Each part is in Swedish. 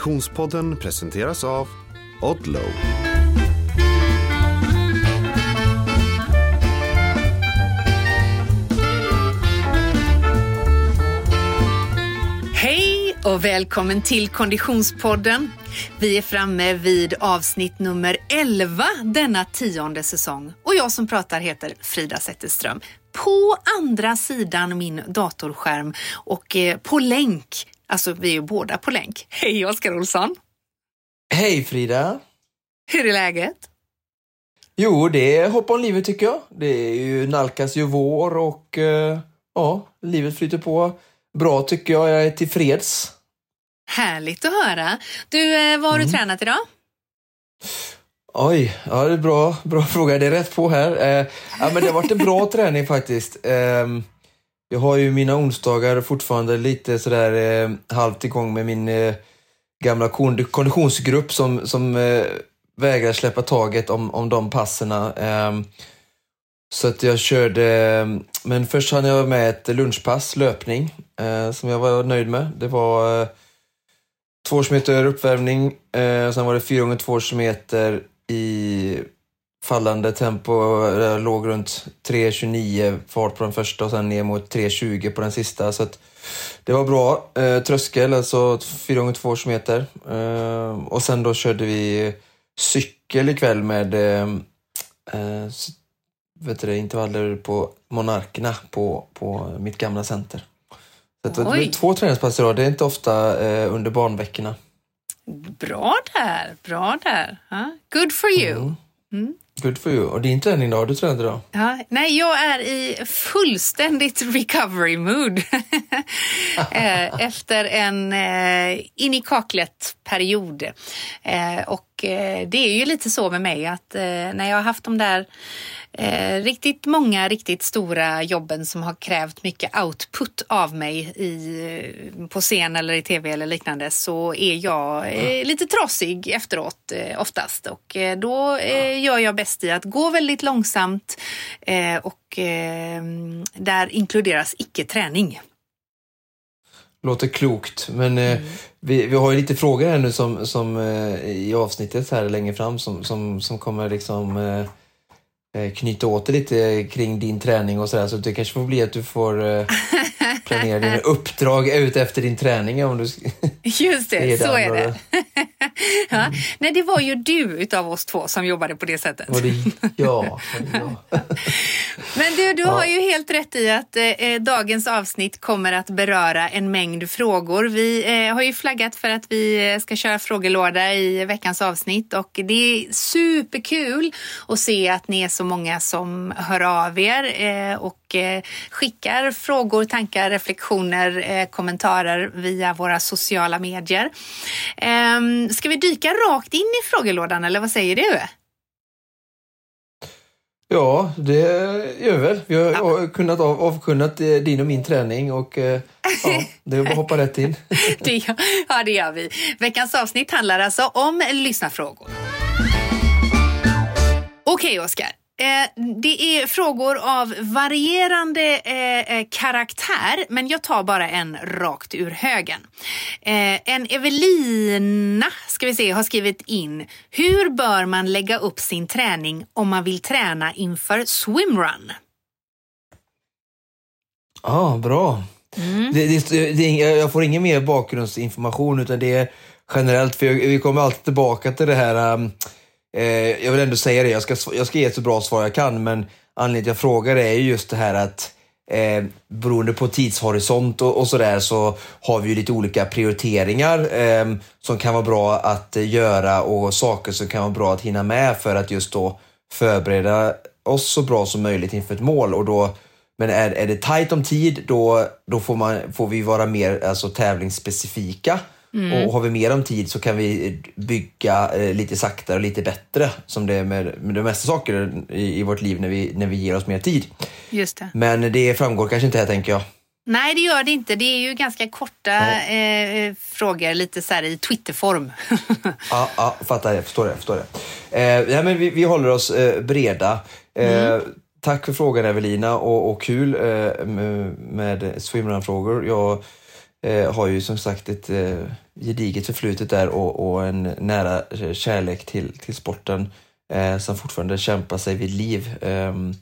Konditionspodden presenteras av Odlow. Hej och välkommen till Konditionspodden. Vi är framme vid avsnitt nummer 11 denna tionde säsong och jag som pratar heter Frida Zetterström. På andra sidan min datorskärm och eh, på länk, alltså vi är ju båda på länk. Hej Oskar Olsson! Hej Frida! Hur är läget? Jo, det är hopp om livet tycker jag. Det är ju, nalkas ju vår och eh, ja, livet flyter på bra tycker jag. Jag är tillfreds. Härligt att höra. Du, eh, vad har du tränat idag? Oj, ja det är bra, bra fråga. Det är rätt på här. Eh, ja, men det har varit en bra träning faktiskt. Jag har ju mina onsdagar fortfarande lite sådär eh, halvt igång med min eh, gamla konditionsgrupp som, som eh, vägrar släppa taget om, om de passerna. Eh, så att jag körde, eh, men först hann jag med ett lunchpass, löpning, eh, som jag var nöjd med. Det var eh, två meter uppvärmning, eh, sen var det fyra gånger två meter i fallande tempo. Jag låg runt 3.29 fart på den första och sen ner mot 3.20 på den sista. Så det var bra. Eh, tröskel, alltså 4 gånger 2 meter. Eh, och sen då körde vi cykel ikväll med eh, eh, vet du intervaller på Monarkerna på, på mitt gamla center. Så det blir två träningspass idag. Det är inte ofta eh, under barnveckorna. Bra där, bra där. Ja, Good for you. Mm. Good for you. Och din träning då? Har du tränat idag? Ja, nej, jag är i fullständigt recovery mood. Eh, Efter en eh, in i kaklet period. Eh, och eh, det är ju lite så med mig att eh, när jag har haft de där eh, riktigt många riktigt stora jobben som har krävt mycket output av mig i, eh, på scen eller i tv eller liknande så är jag eh, lite trasig efteråt eh, oftast och eh, då eh, gör jag bäst i att gå väldigt långsamt eh, och där inkluderas icke-träning. Låter klokt. Men eh, vi, vi har ju lite frågor här nu som, som eh, i avsnittet här längre fram som, som, som kommer liksom eh, Eh, knyta åt det lite eh, kring din träning och sådär. Så det kanske får bli att du får eh, planera dina uppdrag ut efter din träning om du Just Det så är det. ja. Nej, det var ju du utav oss två som jobbade på det sättet. var det, ja, jag? Men du, du Ja. har ju helt rätt i att eh, dagens avsnitt kommer att beröra en mängd frågor. Vi eh, har ju flaggat för att vi eh, ska köra frågelåda i veckans avsnitt och det är superkul att se att ni är så många som hör av er eh, och eh, skickar frågor, tankar, reflektioner, eh, kommentarer via våra sociala medier. Ehm, ska vi dyka rakt in i frågelådan eller vad säger du? Ja, det gör vi väl. Vi har ja. kunnat av, avkunnat eh, din och min träning och ja, det är bara att hoppa rätt in. Det gör, ja, det gör vi. Veckans avsnitt handlar alltså om lyssnarfrågor. Okej, Oskar. Eh, det är frågor av varierande eh, eh, karaktär, men jag tar bara en rakt ur högen. En Evelina ska vi se, har skrivit in. Hur bör man lägga upp sin träning om man vill träna inför swimrun? Ja, bra. Det, det, det, är- jag får ingen mer bakgrundsinformation utan det är generellt, för vi kommer alltid tillbaka till det här um, eh, jag vill ändå säga det, jag ska, jag ska ge ett så bra svar jag kan, men anledningen till att jag frågar är ju just det här att eh, beroende på tidshorisont och, och sådär så har vi ju lite olika prioriteringar eh, som kan vara bra att eh, göra och saker som kan vara bra att hinna med för att just då förbereda oss så bra som möjligt inför ett mål. Och då, men är, är det tight om tid då, då får, man, får vi vara mer alltså, tävlingsspecifika. Och har vi mer om tid så kan vi bygga eh, lite saktare och lite bättre som det är med, med de mesta saker i, i vårt liv när vi, när vi ger oss mer tid. Just det. Men det framgår kanske inte här tänker jag. Nej, det gör det inte. Det är ju ganska korta eh, frågor, lite så här i Twitterform. Ja, ja fattar det, förstår det. Förstår det. Eh, ja, men vi, vi håller oss eh, breda. Eh, Tack för frågan Evelina och, och kul eh, med, med swimrun-frågor. Jag eh, har ju som sagt ett eh, gediget förflutet där och, och en nära kärlek till, till sporten eh, som fortfarande kämpar sig vid liv. Ehm,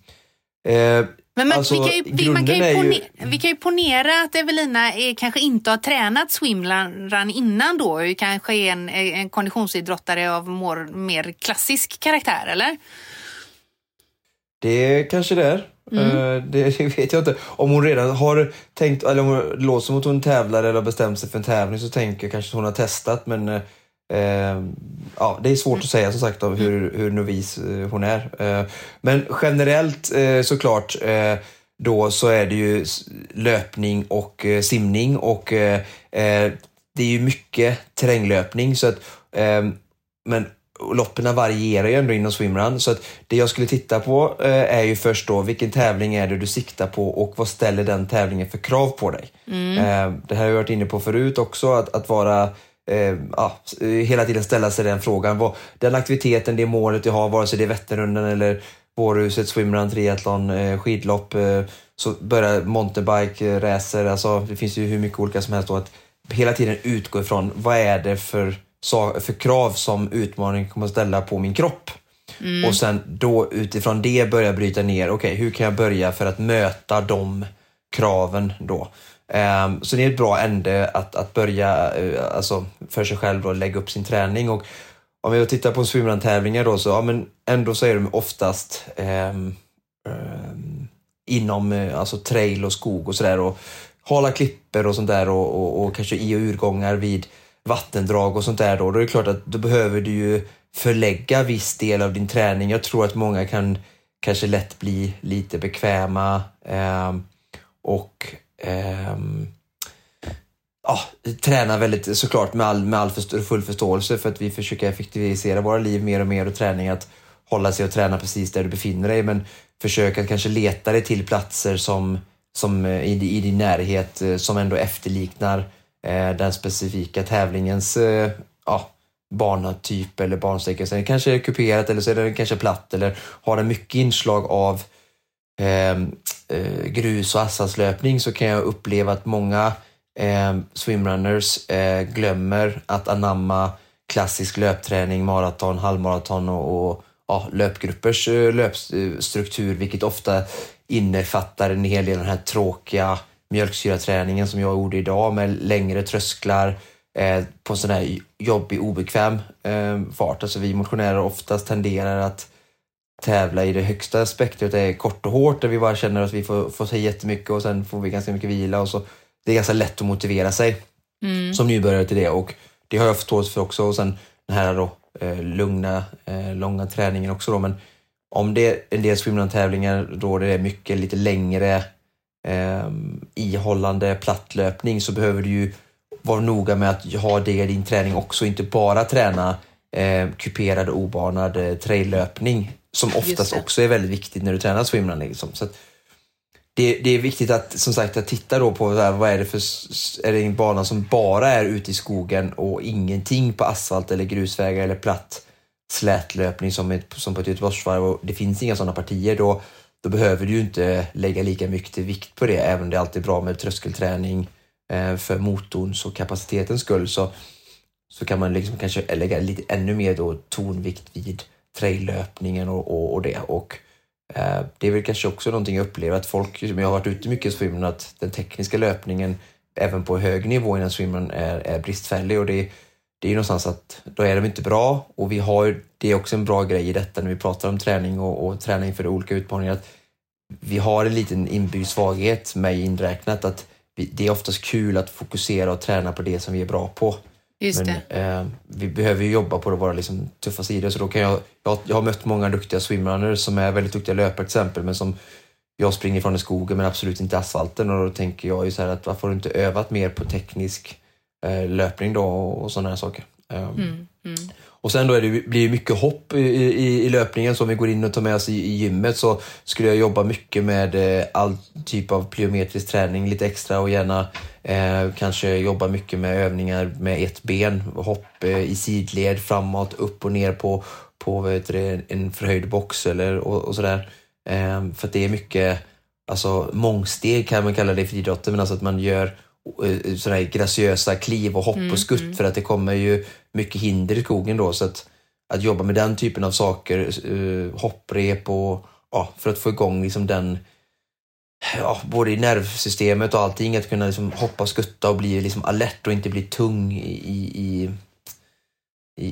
eh, men, alltså, vi, kan ju, vi, man kan ju ponera, ju... vi kan ju ponera att Evelina är, kanske inte har tränat swimrun innan då, kanske är en, en konditionsidrottare av more, mer klassisk karaktär, eller? Det kanske det är. Mm. Uh, det, vet jag inte. Om hon redan har tänkt, eller om det låter som att hon tävlar eller har bestämt sig för en tävling så tänker jag kanske att hon har testat men uh, ja, det är svårt att säga som sagt om hur, hur novis hon är. Uh, men generellt såklart då så är det ju löpning och simning och det är ju mycket terränglöpning så att men loppen varierar ju ändå inom swimrun. Så att det jag skulle titta på eh, är ju först då vilken tävling är det du siktar på och vad ställer den tävlingen för krav på dig? Mm. Eh, det här har jag varit inne på förut också, att, att vara eh, ja, hela tiden ställa sig den frågan. Vad, den aktiviteten, det målet jag har, vare sig det är Vätternrundan eller Vårhuset, swimrun, triathlon, eh, skidlopp, eh, så börjar mountainbike, eh, racer, alltså det finns ju hur mycket olika som helst då. Att hela tiden utgå ifrån vad är det för för krav som utmaningen kommer att ställa på min kropp. Mm. Och sen då utifrån det börja bryta ner, okej okay, hur kan jag börja för att möta de kraven då? Um, så det är ett bra ände att, att börja uh, alltså för sig själv och lägga upp sin träning. Och om jag tittar på swimrun-tävlingar då så ja, men ändå så är de oftast um, um, inom uh, alltså trail och skog och sådär. Hala klipper och sånt där och, och, och kanske i och urgångar vid vattendrag och sånt där då, då är det klart att då behöver du ju förlägga viss del av din träning. Jag tror att många kan kanske lätt bli lite bekväma eh, och eh, ja, träna väldigt såklart med all, med all för, full förståelse för att vi försöker effektivisera våra liv mer och mer och träning att hålla sig och träna precis där du befinner dig men försök att kanske leta dig till platser som, som eh, i, i din närhet eh, som ändå efterliknar Eh, Eh, den specifika tävlingens eh, ja, banatyp eller bansträcka. Sen kanske är kuperat eller så är den kanske platt eller har den mycket inslag av ehm, eh, grus och asfaltslöpning så kan jag uppleva att många eh, swimrunners eh, glömmer att anamma klassisk löpträning, maraton, halvmaraton och, och ja, löpgruppers eh, löpstruktur, vilket ofta innefattar en hel del den här tråkiga mjölksyraträningen som jag gjorde idag med längre trösklar eh, på sån här jobbig, obekväm eh, fart. Alltså vi motionärer oftast tenderar att tävla i det högsta spektrat, det är kort och hårt där vi bara känner att vi får, får säga jättemycket och sen får vi ganska mycket vila och så. Det är ganska lätt att motivera sig mm. som nybörjare till det och det har jag förståelse för också och sen den här då eh, lugna, eh, långa träningen också då men om det är en del swimrun-tävlingar då det är mycket lite längre eh, ihållande plattlöpning så behöver du ju vara noga med att ha det i din träning också, inte bara träna eh, kuperad obanad eh, traillöpning som oftast också är väldigt viktigt när du tränar swimrun. Liksom. Så det, det, är viktigt att som sagt att titta då på här, vad är det för är det en bana som bara är ute i skogen och ingenting på asfalt eller grusvägar eller platt slätlöpning som, ett, som på ett Göteborgsvarv och det finns inga sådana partier. Då då behöver du ju inte lägga lika mycket vikt på det, även om det alltid är bra med tröskelträning eh, för motorns och kapacitetens skull så, så kan man liksom kanske lägga lite ännu mer då tonvikt vid traillöpningen och, och, och det. Och, eh, det är väl kanske också någonting jag upplever att folk, som jag har varit ute mycket i swimrun, att den tekniska löpningen även på hög nivå inom swimrun är, är bristfällig och det, det är ju någonstans att då är de inte bra och vi har, det är också en bra grej i detta när vi pratar om träning och, och träning för olika utmaningar. Att vi har en liten inbyggd svaghet, mig inräknat, att vi, det är oftast kul att fokusera och träna på det som vi är bra på. Just Men eh, vi behöver ju jobba på våra liksom, tuffa sidor. Så då kan jag, jag, jag har mött många duktiga swimrunners som är väldigt duktiga löpare till exempel, men som jag springer från i skogen men absolut inte asfalten och då tänker jag ju så här att varför har du inte övat mer på teknisk löpning då och sådana här saker. Um, mm, mm. Och sen då är det, blir det mycket hopp i, i, i, löpningen, så om vi går in och tar med oss i, i gymmet så skulle jag jobba mycket med eh, all typ av plyometrisk träning, lite extra och gärna eh, kanske jobba mycket med övningar med ett ben, hopp eh, i sidled, framåt, upp och ner på, på vet du, en förhöjd box eller och, och sådär. Eh, för det är mycket, alltså mångsteg kan man kalla det för idrotten, men alltså att man gör eh, sådana här graciösa kliv och hopp och skutt för att det kommer ju mycket hinder i skogen då. Så att, att jobba med den typen av saker, uh, hopprep och ja, för att få igång liksom den ja, både i nervsystemet och allting, att kunna liksom hoppa och skutta och bli liksom alert och inte bli tung i, i, i,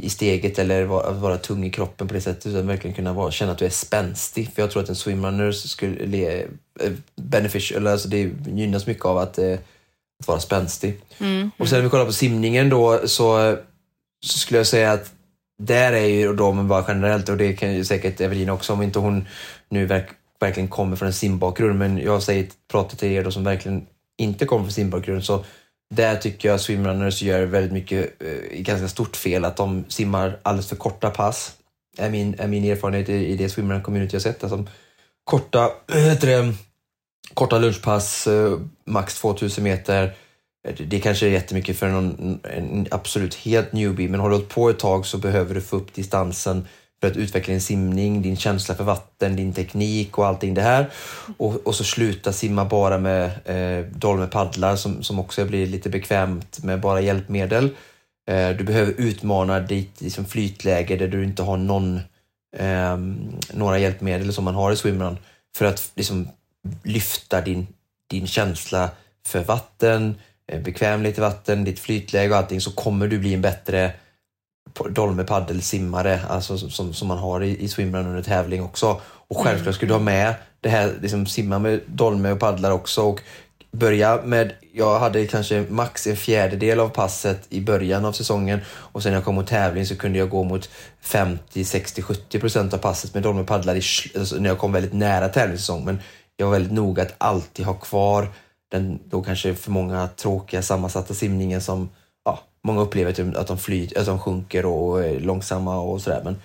i steget eller vara, vara tung i kroppen på det sättet utan verkligen kunna vara, känna att du är spänstig. För jag tror att en swimrunner skulle le, eh, beneficial, alltså det gynnas mycket av att, eh, att vara spänstig. Mm. Och sen när vi kollar på simningen då så, så skulle jag säga att där är ju då, men bara generellt, och det kan ju säkert Evelina också om inte hon nu verk, verkligen kommer från en simbakgrund, men jag säger, pratar till er då som verkligen inte kommer från simbakgrund, så där tycker jag swimrunners gör väldigt mycket, eh, ganska stort fel, att de simmar alldeles för korta pass. Är min, är min erfarenhet i, i det swimrun community jag sett. Alltså, korta, det, korta lunchpass, eh, max 2000 meter. Det, det kanske är jättemycket för någon, en absolut helt newbie, men har du hållit på ett tag så behöver du få upp distansen för att utveckla din simning, din känsla för vatten, din teknik och allting det här. Och, och så sluta simma bara med eh, dolmepaddlar som, som också blir lite bekvämt med bara hjälpmedel. Eh, du behöver utmana ditt liksom, flytläge där du inte har någon, eh, några hjälpmedel som man har i swimrun för att liksom, lyfta din, din känsla för vatten, eh, bekvämlighet i vatten, ditt flytläge och allting så kommer du bli en bättre dolmepaddelsimmare, alltså som, som man har i, i swimrun under tävling också. Och självklart ska du ha med det här, liksom simma med dolme och paddlar också och börja med, jag hade kanske max en fjärdedel av passet i början av säsongen och sen när jag kom mot tävling så kunde jag gå mot 50, 60, 70 procent av passet med dolme och paddlar i, alltså när jag kom väldigt nära tävlingssäsong. Men jag var väldigt noga att alltid ha kvar den då kanske för många tråkiga sammansatta simningen som ja, många upplever att de, flyter, att de sjunker och är långsamma och sådär. Men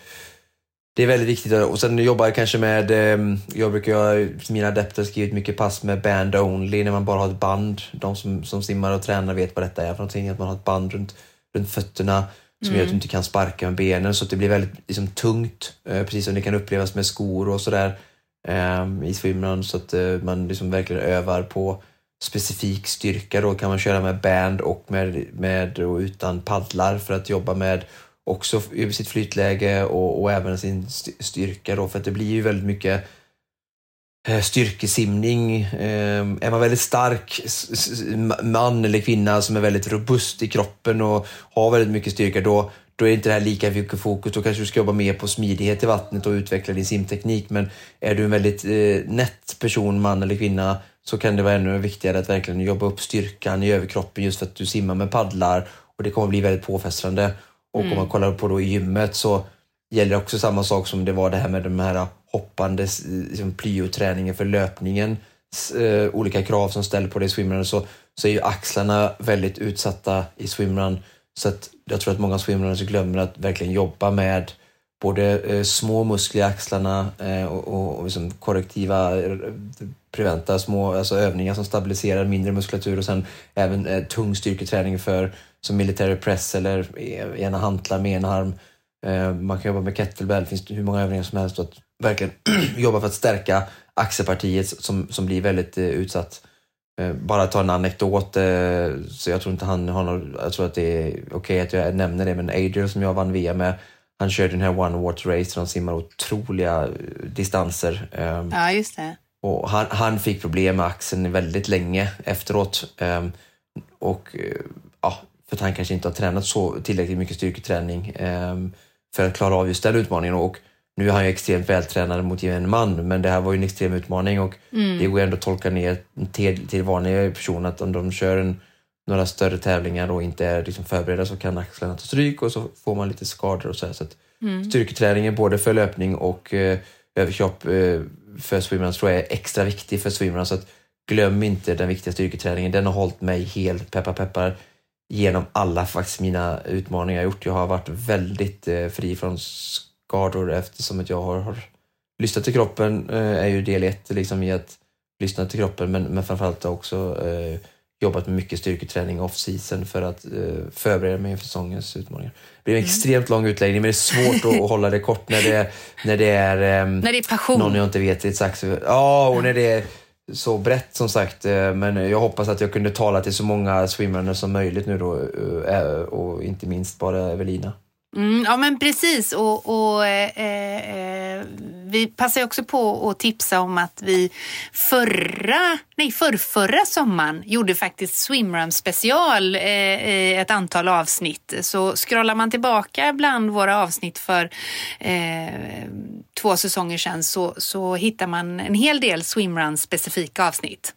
det är väldigt viktigt. Och sen jobbar jag kanske med, ehm, jag brukar, mina adepter har skrivit mycket pass med band only, när man bara har ett band. De som, som simmar och tränar vet vad detta är för någonting, att man har ett band runt, runt fötterna som mm. gör att du inte kan sparka med benen så att det blir väldigt liksom, tungt, eh, precis som det kan upplevas med skor och sådär Ehm, i swimrun så att eh, man liksom verkligen övar på specifik styrka. Då kan man köra med band och med, med och utan paddlar för att jobba med också sitt flytläge och, och även sin styrka då för att det blir ju väldigt mycket eh, styrkesimning. Ehm, är man väldigt stark man eller kvinna som är väldigt robust i kroppen och har väldigt mycket styrka då, då är inte det här lika mycket fokus. Då kanske du ska jobba mer på smidighet i vattnet och utveckla din simteknik. Men är du en väldigt eh, nätt person, man eller kvinna, så kan det vara ännu viktigare att verkligen jobba upp styrkan i överkroppen just för att du simmar med paddlar och det kommer bli väldigt påfrestande. Och mm. om man kollar på då i gymmet så gäller också samma sak som det var det här med de här hoppande liksom, plyoträningen för löpningen. Eh, olika krav som ställs på dig i swimrun så, så är ju axlarna väldigt utsatta i swimrun. Så att jag tror att många swimrunners glömmer att verkligen jobba med både eh, små muskler i axlarna eh, och, och, och liksom korrektiva eh, preventa små alltså övningar som stabiliserar mindre muskulatur och sen även eh, tung styrketräning för som military press eller eh, ena hantlar med en arm. Eh, man kan jobba med kettlebell, det finns hur många övningar som helst. Att verkligen jobba för att stärka axelpartiet som, som blir väldigt eh, utsatt. Eh, bara ta en anekdot, eh, så jag tror inte han har någon, jag tror att det är okej okay att jag nämner det, men Adrian som jag vann VM med, han körde den här One Water Race där de simmar otroliga eh, distanser. Eh, ja, just det. Och han, han fick problem med axeln väldigt länge efteråt. Um, och ja, för att han kanske inte har tränat så tillräckligt mycket styrketräning um, för att klara av just den utmaningen. Och nu är han ju extremt vältränad mot en man, men det här var ju en extrem utmaning och mm. det går ändå att tolka ner till, till vanliga personer att om de kör en, några större tävlingar och inte är liksom förberedda så kan axlarna ta stryk och så får man lite skador och så. Här. så att mm. Styrketräningen både för löpning och uh, överkropp uh, för swimrun tror jag är extra viktig för swimrun. Så att glöm inte den viktiga styrketräningen. Den har hållit mig helt peppar peppar genom alla faktiskt mina utmaningar jag gjort. Jag har varit väldigt eh, fri från skador eftersom att jag har, har lyssnat till kroppen eh, är ju del ett liksom i att lyssna till kroppen men, men framförallt också eh, jobbat med mycket styrketräning off-season för att eh, förbereda mig inför säsongens utmaningar. Det blir en mm. extremt lång utläggning men det är svårt att, hålla det kort när det, när det är... Eh, när det är passion. Någon jag inte vet exakt. Ja, och när det är så brett som sagt. Eh, men jag hoppas att jag kunde tala till så många swimrunners som möjligt nu då. eh, Och inte minst bara Evelina. Mm, ja men precis och, och eh, eh, eh vi passar också på att tipsa om att vi förra, nej förrförra sommaren gjorde faktiskt swimrun special eh, i ett antal avsnitt. Så scrollar man tillbaka bland våra avsnitt för eh, två säsonger sedan så, så hittar man en hel del swimrun specifika avsnitt.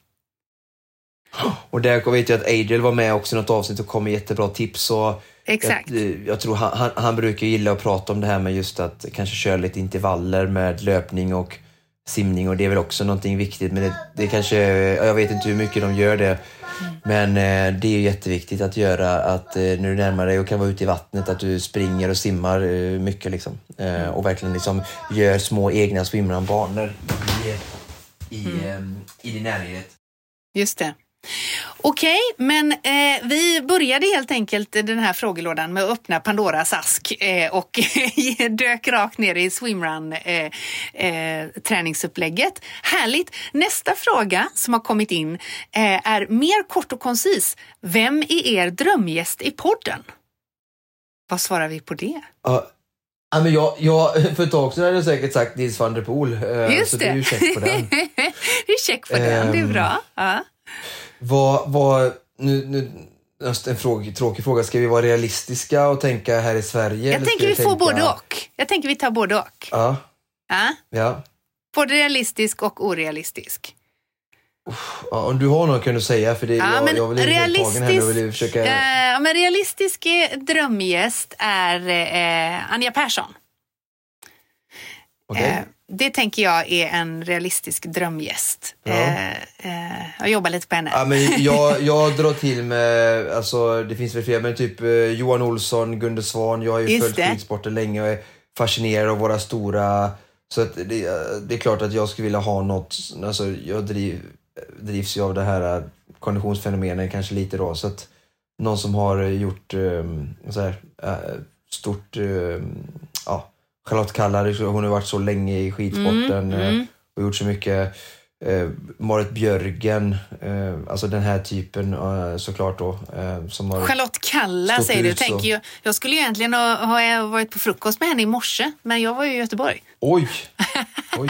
Och där vet jag att Adriel var med också i något avsnitt och kom med jättebra tips. Och Exakt. Jag, jag tror han, han, han brukar gilla att prata om det här med just att kanske köra lite intervaller med löpning och simning och det är väl också någonting viktigt. Men det, det kanske, jag vet inte hur mycket de gör det. Men eh, det är ju jätteviktigt att göra att eh, när du närmar dig och kan vara ute i vattnet att du springer och simmar eh, mycket liksom. Eh, och verkligen liksom gör små egna swimrunbanor i, i, eh, i din närhet. Just det. Okej, men eh, vi började helt enkelt den här frågelådan med att öppna Pandoras ask eh, och dök rakt ner i swimrun eh, eh. Härligt! Nästa fråga som har kommit in eh, är mer kort och koncis. Vem är er drömgäst i podden? Vad svarar vi på det? Ja, Ja, men jag, jag, för ett tag sedan hade jag säkert sagt Nils van der Poel. eh, Just så det. det är ju check på den. det är check på den, det är Ehm, bra. Ja. Vad, vad, nu, nu, just en fråga, tråkig fråga. Ska vi vara realistiska och tänka här i Sverige? Jag tänker vi får tänka- både och. Jag tänker vi tar både och. Ja, Ja? ja. Både realistisk och orealistisk. ja. Om du har någon kan du säga, för det, Ja, jag, men jag vill tagen här nu vill försöka... eh, men realistisk drömgäst är eh, Anja Persson. Okej. Eh, det tänker jag är en realistisk drömgäst. Ja. Eh, eh, jag jobbar lite på henne. Ja, men jag, jag drar till med, alltså det finns väl fler, men typ eh, Johan Olsson, Gunde Svan. Jag har ju Just följt skidsporten länge och är fascinerad av våra stora... Så att det, det är klart att jag skulle vilja ha något, alltså jag driv, drivs ju av det här eh, konditionsfenomenen kanske lite då. Så att någon som har gjort um, så här, eh, stort, um, ja, Charlotte Kalla, hon har varit så länge i skidsporten Mm, eh, mm. och gjort så mycket. Eh, Marit Björgen, eh, alltså den här typen eh, såklart då. Eh, som har, Charlotte Kalla säger du. Tänker jag, jag skulle egentligen ha, ha varit på frukost med henne i morse, men jag var ju i Göteborg. Oj! Oj!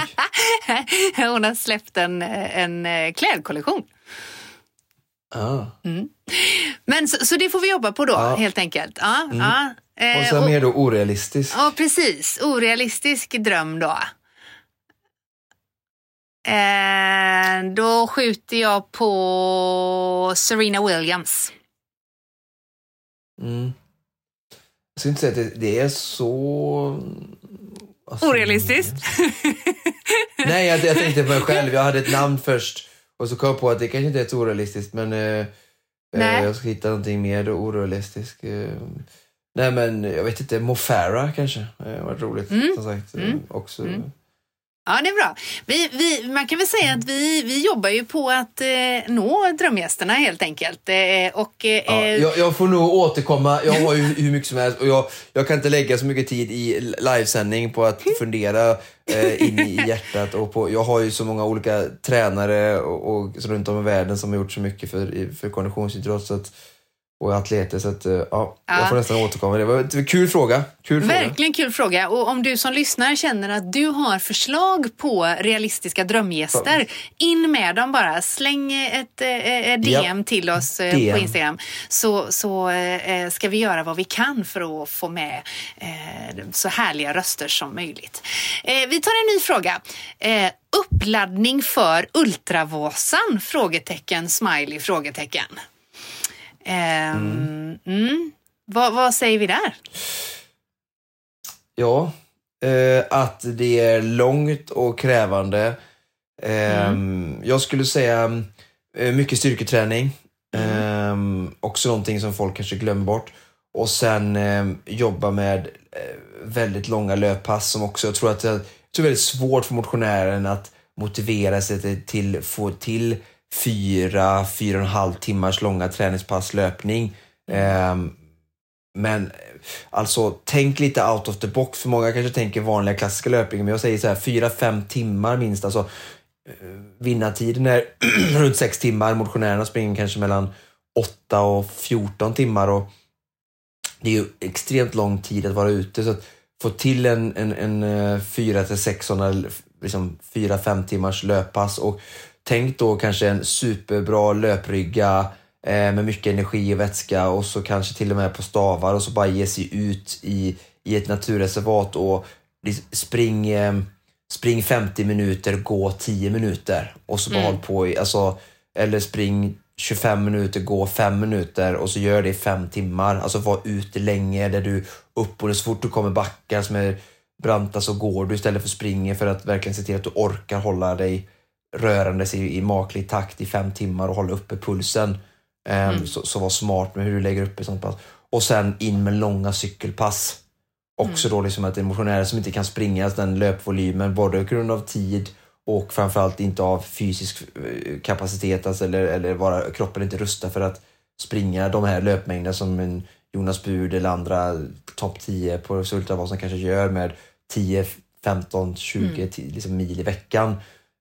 Hon har släppt en, en klädkollektion. Ah. Men så, så det får vi jobba på då. Mm. helt enkelt. Ja, Eh, Och sen mer då orealistiskt. Ja, precis. Orealistisk dröm då. Eh, då skjuter jag på Serena Williams. Mm. Jag skulle inte säga att det, det är så... alltså, Orealistiskt. Nej, jag, jag tänkte på mig själv. Jag hade ett namn först och så kom jag på att det kanske inte är så orealistiskt men eh, eh, jag ska hitta någonting mer orealistiskt. Eh, nej men jag vet inte, Mo Farah kanske. Eh, varit roligt som sagt. Eh, också. Ja, det är bra. Vi, vi, man kan väl säga att vi, vi jobbar ju på att eh, nå drömgästerna helt enkelt. Eh, och, eh, Ja, jag, jag får nog återkomma. Jag har ju hur mycket som helst och jag, jag kan inte lägga så mycket tid i livesändning på att fundera eh, in i hjärtat. Och på, jag har ju så många olika tränare och, och runt om i världen som har gjort så mycket för, för konditionsidrott så att, och atleter. Så att, eh, ja, Ja. jag får nästan återkomma. Det var en kul fråga. Kul fråga. Verkligen kul fråga. Och om du som lyssnar känner att du har förslag på realistiska drömgäster, in med dem bara. Släng ett eh, DM till oss eh, på DM. Instagram så, så eh, ska vi göra vad vi kan för att få med eh, så härliga röster som möjligt. Eh, vi tar en ny fråga. Uppladdning för Ultravasan? Frågetecken, smiley, frågetecken. Ehm, mm. Vad, vad säger vi där? Ja, eh, att det är långt och krävande. Eh, Jag skulle säga eh, mycket styrketräning. Eh, också någonting som folk kanske glömmer bort. Och sen eh, jobba med eh, väldigt långa löppass som också, jag tror att det jag tror det är väldigt svårt för motionären att motivera sig till, till få till fyra, fyra och en halv timmars långa träningspass löpning. Ehm, men eh, alltså, tänk lite out of the box. För många kanske tänker vanliga klassiska löpningar, men jag säger så här, fyra, fem timmar minst. Alltså, vinnartiden är runt 6 timmar. Motionärerna springer kanske mellan 8 och 14 timmar. Och det är ju extremt lång tid att vara ute. Så att få till en, en, en 4 till 6 sådana liksom 4-5 timmars löppass och tänk då kanske en superbra löprygga eh, med mycket energi och vätska och så kanske till och med på stavar och så bara ge sig ut i, i ett naturreservat och spring, eh, spring 50 minuter, gå 10 minuter och så bara mm. håll på i, alltså, eller spring 25 minuter, gå 5 minuter och så gör det i 5 timmar. Alltså var ute länge där du upp och så fort du kommer backar som är branta så går du istället för springer för att verkligen se till att du orkar hålla dig rörandes i, i maklig takt i fem timmar och hålla uppe pulsen. Um, mm. så, så var smart med hur du lägger upp ett sånt pass. Och sen in med långa cykelpass. Också mm. då liksom att en motionär som inte kan springa den löpvolymen både på grund av tid och framförallt inte av fysisk eh, kapacitet alltså, eller, eller vara kroppen inte rustad för att springa de här löpmängderna som en Jonas Bud eller andra topp 10 på Sultavasan kanske gör med 10, 15, 20 mm. liksom mil i veckan.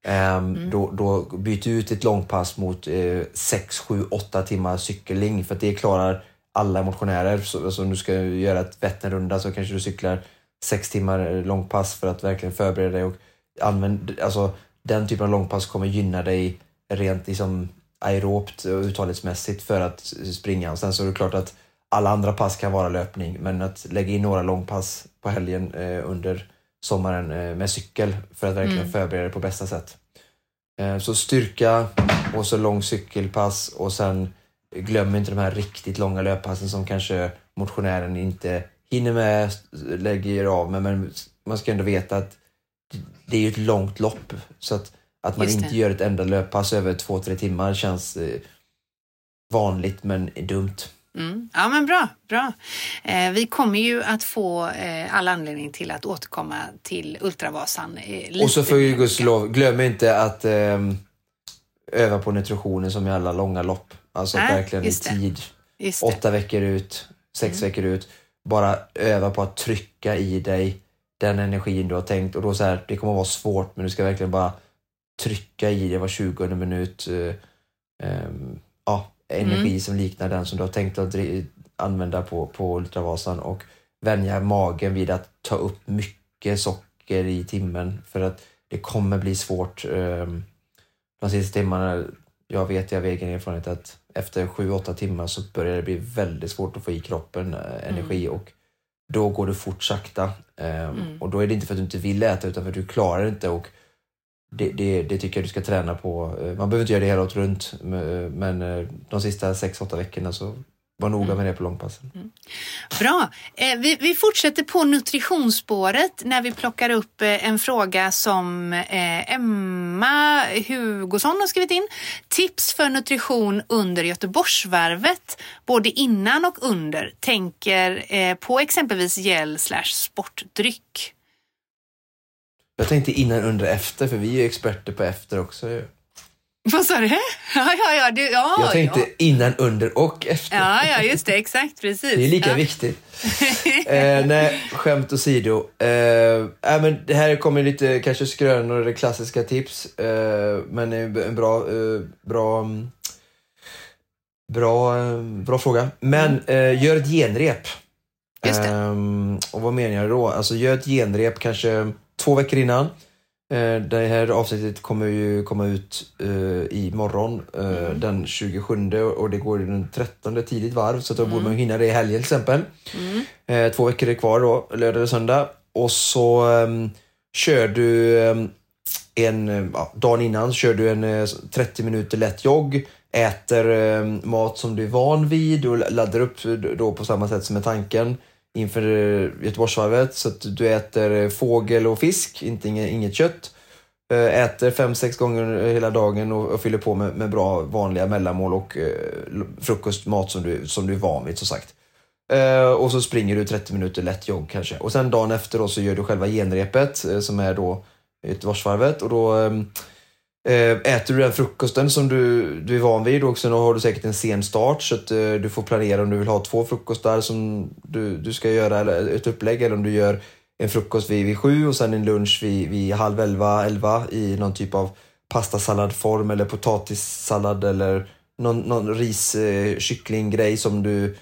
Um, mm. då, då byt ut ett långpass mot eh, 6, 7, 8 timmar cykelling för det klarar alla motionärer. Så, alltså, om du ska göra ett Vätternrunda så kanske du cyklar 6 timmar långpass för att verkligen förbereda dig. Och använd, alltså, den typen av långpass kommer gynna dig rent liksom, aerobt och uthållighetsmässigt för att springa. Och sen så är det klart att alla andra pass kan vara löpning, men att lägga in några långpass på helgen eh, under sommaren eh, med cykel för att verkligen mm. förbereda dig på bästa sätt. Eh, så styrka och så lång cykelpass och sen glöm inte de här riktigt långa löppassen som kanske motionären inte hinner med, lägger av med, men man ska ändå veta att det är ju ett långt lopp. Så att, att man inte gör ett enda löppass över två, tre timmar känns eh, vanligt men dumt. Mm. Ja men bra, bra. Eh, vi kommer ju att få eh, all anledning till att återkomma till Ultravasan. Eh, och så för gudskelov, glöm inte att eh, öva på nutritionen som i alla långa lopp. Alltså äh, verkligen i tid. Åtta veckor ut, sex mm. veckor ut. Bara öva på att trycka i dig den energin du har tänkt. Och då så här, det kommer att vara svårt men du ska verkligen bara trycka i dig var 20 minut. Eh, ehm, ja, energi mm. som liknar den som du har tänkt att använda på, på Ultravasan och vänja magen vid att ta upp mycket socker i timmen för att det kommer bli svårt um, de sista timmarna. Jag vet jag av egen erfarenhet att efter 7-8 timmar så börjar det bli väldigt svårt att få i kroppen uh, energi mm. och då går det fort sakta. Um, mm. Och då är det inte för att du inte vill äta utan för att du klarar det inte och det, det, det, tycker jag du ska träna på. Eh, man behöver inte göra det hela året runt, men eh, de sista 6-8 veckorna så var noga mm. med det på långpassen. Mm. Bra. Eh, vi, vi, fortsätter på nutritionsspåret när vi plockar upp en fråga som Emma Hugosson har skrivit in. Tips för nutrition under Göteborgsvarvet, både innan och under. Tänker på exempelvis gel slash sportdryck. Jag tänkte innan, under, efter, för vi är ju experter på efter också Vad sa du? Ja, ja, ja, du, ja, jag tänkte ja. innan, under och efter. Ja, ja, just det. Exakt, precis. Det är lika ja. viktigt. eh, nej, skämt åsido. Eh, äh, men det här kommer lite kanske skrönor eller klassiska tips. Eh, men en bra, eh, bra, bra, eh, bra fråga. Men mm. eh, gör ett genrep. Just det. Ehm, och vad menar jag då? Alltså gör ett genrep kanske två veckor innan. Eh, det här avsnittet kommer ju komma ut uh, imorgon uh, mm. den 27 och det går den 13 tidigt varv så då mm. borde man hinna det i helgen till exempel. Mm. Uh, två veckor är kvar då, lördag och söndag. Och så um, kör du um, en, uh, dagen innan kör du en 30 minuter lätt jogg, äter um, mat som du är van vid och laddar upp då på samma sätt som är tanken inför eh, Göteborgsvarvet. Så att du äter eh, fågel och fisk, inte inget kött. Eh, äter fem sex gånger hela dagen och, och fyller på med, med, bra vanliga mellanmål och eh, frukostmat som du, som du är van vid, som sagt. Eh, och så springer du 30 minuter lätt jogg kanske. Och sen dagen efter då så gör du själva genrepet eh, som är då Göteborgsvarvet och då Eh, Eh, äter du den frukosten som du, du är van vid och sen har du säkert en sen start så att eh, du får planera om du vill ha två frukostar som du, du ska göra eller ett upplägg eller om du gör en frukost vid, vid sju och sen en lunch vid, vid halv elva, elva i någon typ av pastasalladform eller potatissallad eller någon, någon ris, eh, kycklinggrej som du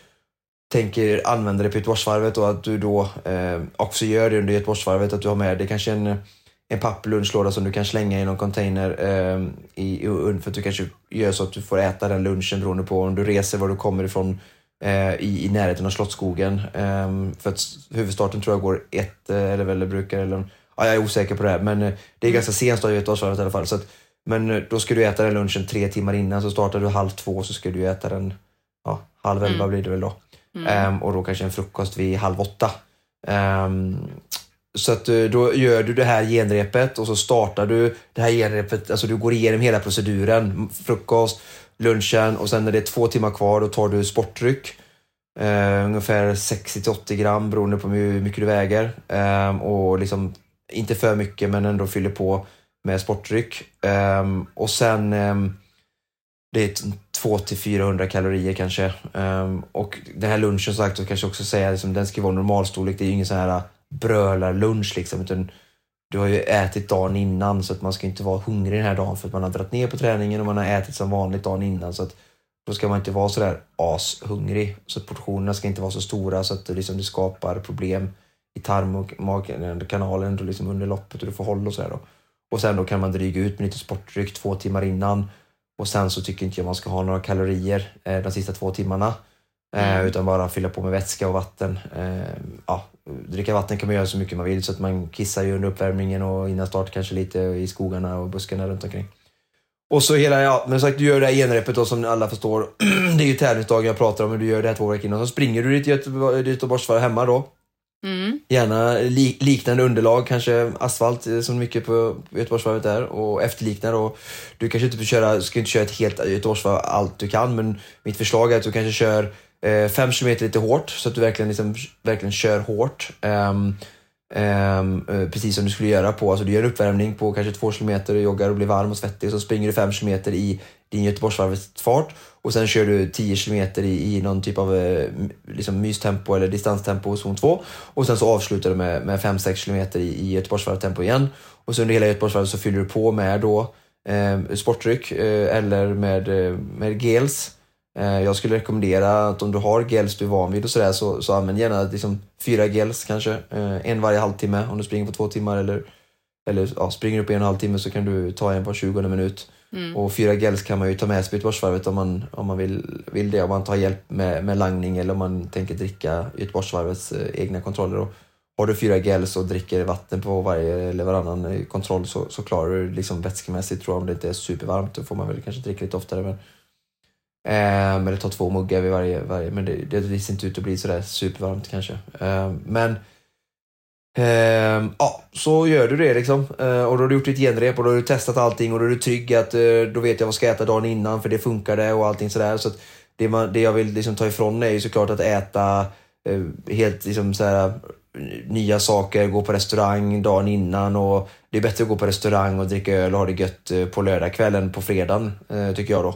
tänker använda dig på Göteborgsvarvet och att du då eh, också gör det under Göteborgsvarvet. Att du har med dig kanske en, en papplunchlåda som du kan slänga i någon container eh, i, för att du kanske gör så att du får äta den lunchen beroende på om du reser var du kommer ifrån eh, i, i närheten av Slottsskogen. Eh, för att huvudstarten tror jag går ett, eh, eller väl brukar, eller, ja, jag är osäker på det här, men eh, det är ganska sent i Göteborgsvarvet i alla fall. Så att, men eh, då ska du äta den lunchen tre timmar innan, så startar du halv två så ska du äta den ja, halv elva mm. blir det väl då. Mm. Um, och då kanske en frukost vid halv åtta. Um, så att eh, då gör du det här genrepet och så startar du det här genrepet, alltså du går igenom hela proceduren. Frukost, lunchen och sen när det är två timmar kvar då tar du sportdryck. Eh, ungefär 60 till 80 gram beroende på hur mycket du väger. Eh, och liksom inte för mycket men ändå fyller på med sportdryck. Eh, och sen ehm, det är 200-400 kalorier kanske. Ehm, och den här lunchen sagt, så kanske också säga liksom, den ska vara normalstorlek. Det är ju ingen sån här brölarlunch liksom. Utan du har ju ätit dagen innan så att man ska inte vara hungrig den här dagen för att man har dragit ner på träningen och man har ätit som vanligt dagen innan. Så att då ska man inte vara sådär ashungrig. Så att portionerna ska inte vara så stora så att det, liksom, det skapar problem i tarm och magkanalen liksom under loppet och du får håll och sådär. Då. Och sen då kan man dryga ut med lite sportdryck två timmar innan och sen så tycker inte jag man ska ha några kalorier eh, de sista två timmarna. Eh, mm. Utan bara fylla på med vätska och vatten. Eh, ja, dricka vatten kan man göra så mycket man vill så att man kissar ju under uppvärmningen och innan start kanske lite i skogarna och buskarna runt omkring. Och så hela, ja, men sagt du gör det här genrepet då som alla förstår. det är ju tävlingsdagen jag pratar om, men du gör det här två veckor innan. Så springer du ditt Göteborgsvarv hemma då. Mm. Gärna li liknande underlag, kanske asfalt eh, som mycket på Göteborgsvarvet är och efterliknar. Och du kanske inte köra, ska inte köra ett helt Göteborgsvarv allt du kan men mitt förslag är att du kanske kör Eh, fem kilometer lite hårt så att du verkligen, liksom, verkligen kör hårt. Um, um, precis som du skulle göra på, alltså du gör en uppvärmning på kanske två kilometer och joggar och blir varm och svettig och så springer du fem kilometer i din Göteborgsvarvet-fart och sen kör du 10 kilometer i, i någon typ av eh, liksom mystempo eller distanstempo zon 2 och sen så avslutar du med, med 5-6 kilometer i, i Göteborgsvarvet-tempo igen och så under hela Göteborgsvarvet så fyller du på med då eh, sportdryck eh, eller med, eh, med gels. Eh, jag skulle rekommendera att om du har gels du är van vid och sådär så, så använd gärna liksom fyra gels kanske, eh, en varje halvtimme om du springer på två timmar eller, eller ja, springer du på en och en halv timme så kan du ta en på 20 minut. Mm. Och fyra gels kan man ju ta med sig på Göteborgsvarvet om man, om man vill, vill det, om man tar hjälp med, med langning eller om man tänker dricka Göteborgsvarvets eh, egna kontroller. Och har du fyra gels och dricker vatten på varje eller varannan kontroll så, så klarar du liksom vätskemässigt tror jag om det inte är supervarmt. Då får man väl kanske dricka lite oftare. Men, eh, eller ta två muggar vid varje, varje men det, det ser inte ut att bli sådär supervarmt kanske. Eh, men ehm, ja, så gör du det liksom. Ehm, och då har du gjort ditt genrep och då har du testat allting och då är du trygg att eh, då vet jag vad jag ska äta dagen innan för det funkade och allting sådär. Så det, man, det jag vill liksom ta ifrån är ju såklart att äta eh, helt liksom såhär, nya saker, gå på restaurang dagen innan och det är bättre att gå på restaurang och dricka öl och ha det gött eh, på lördagskvällen på fredagen, tycker jag då.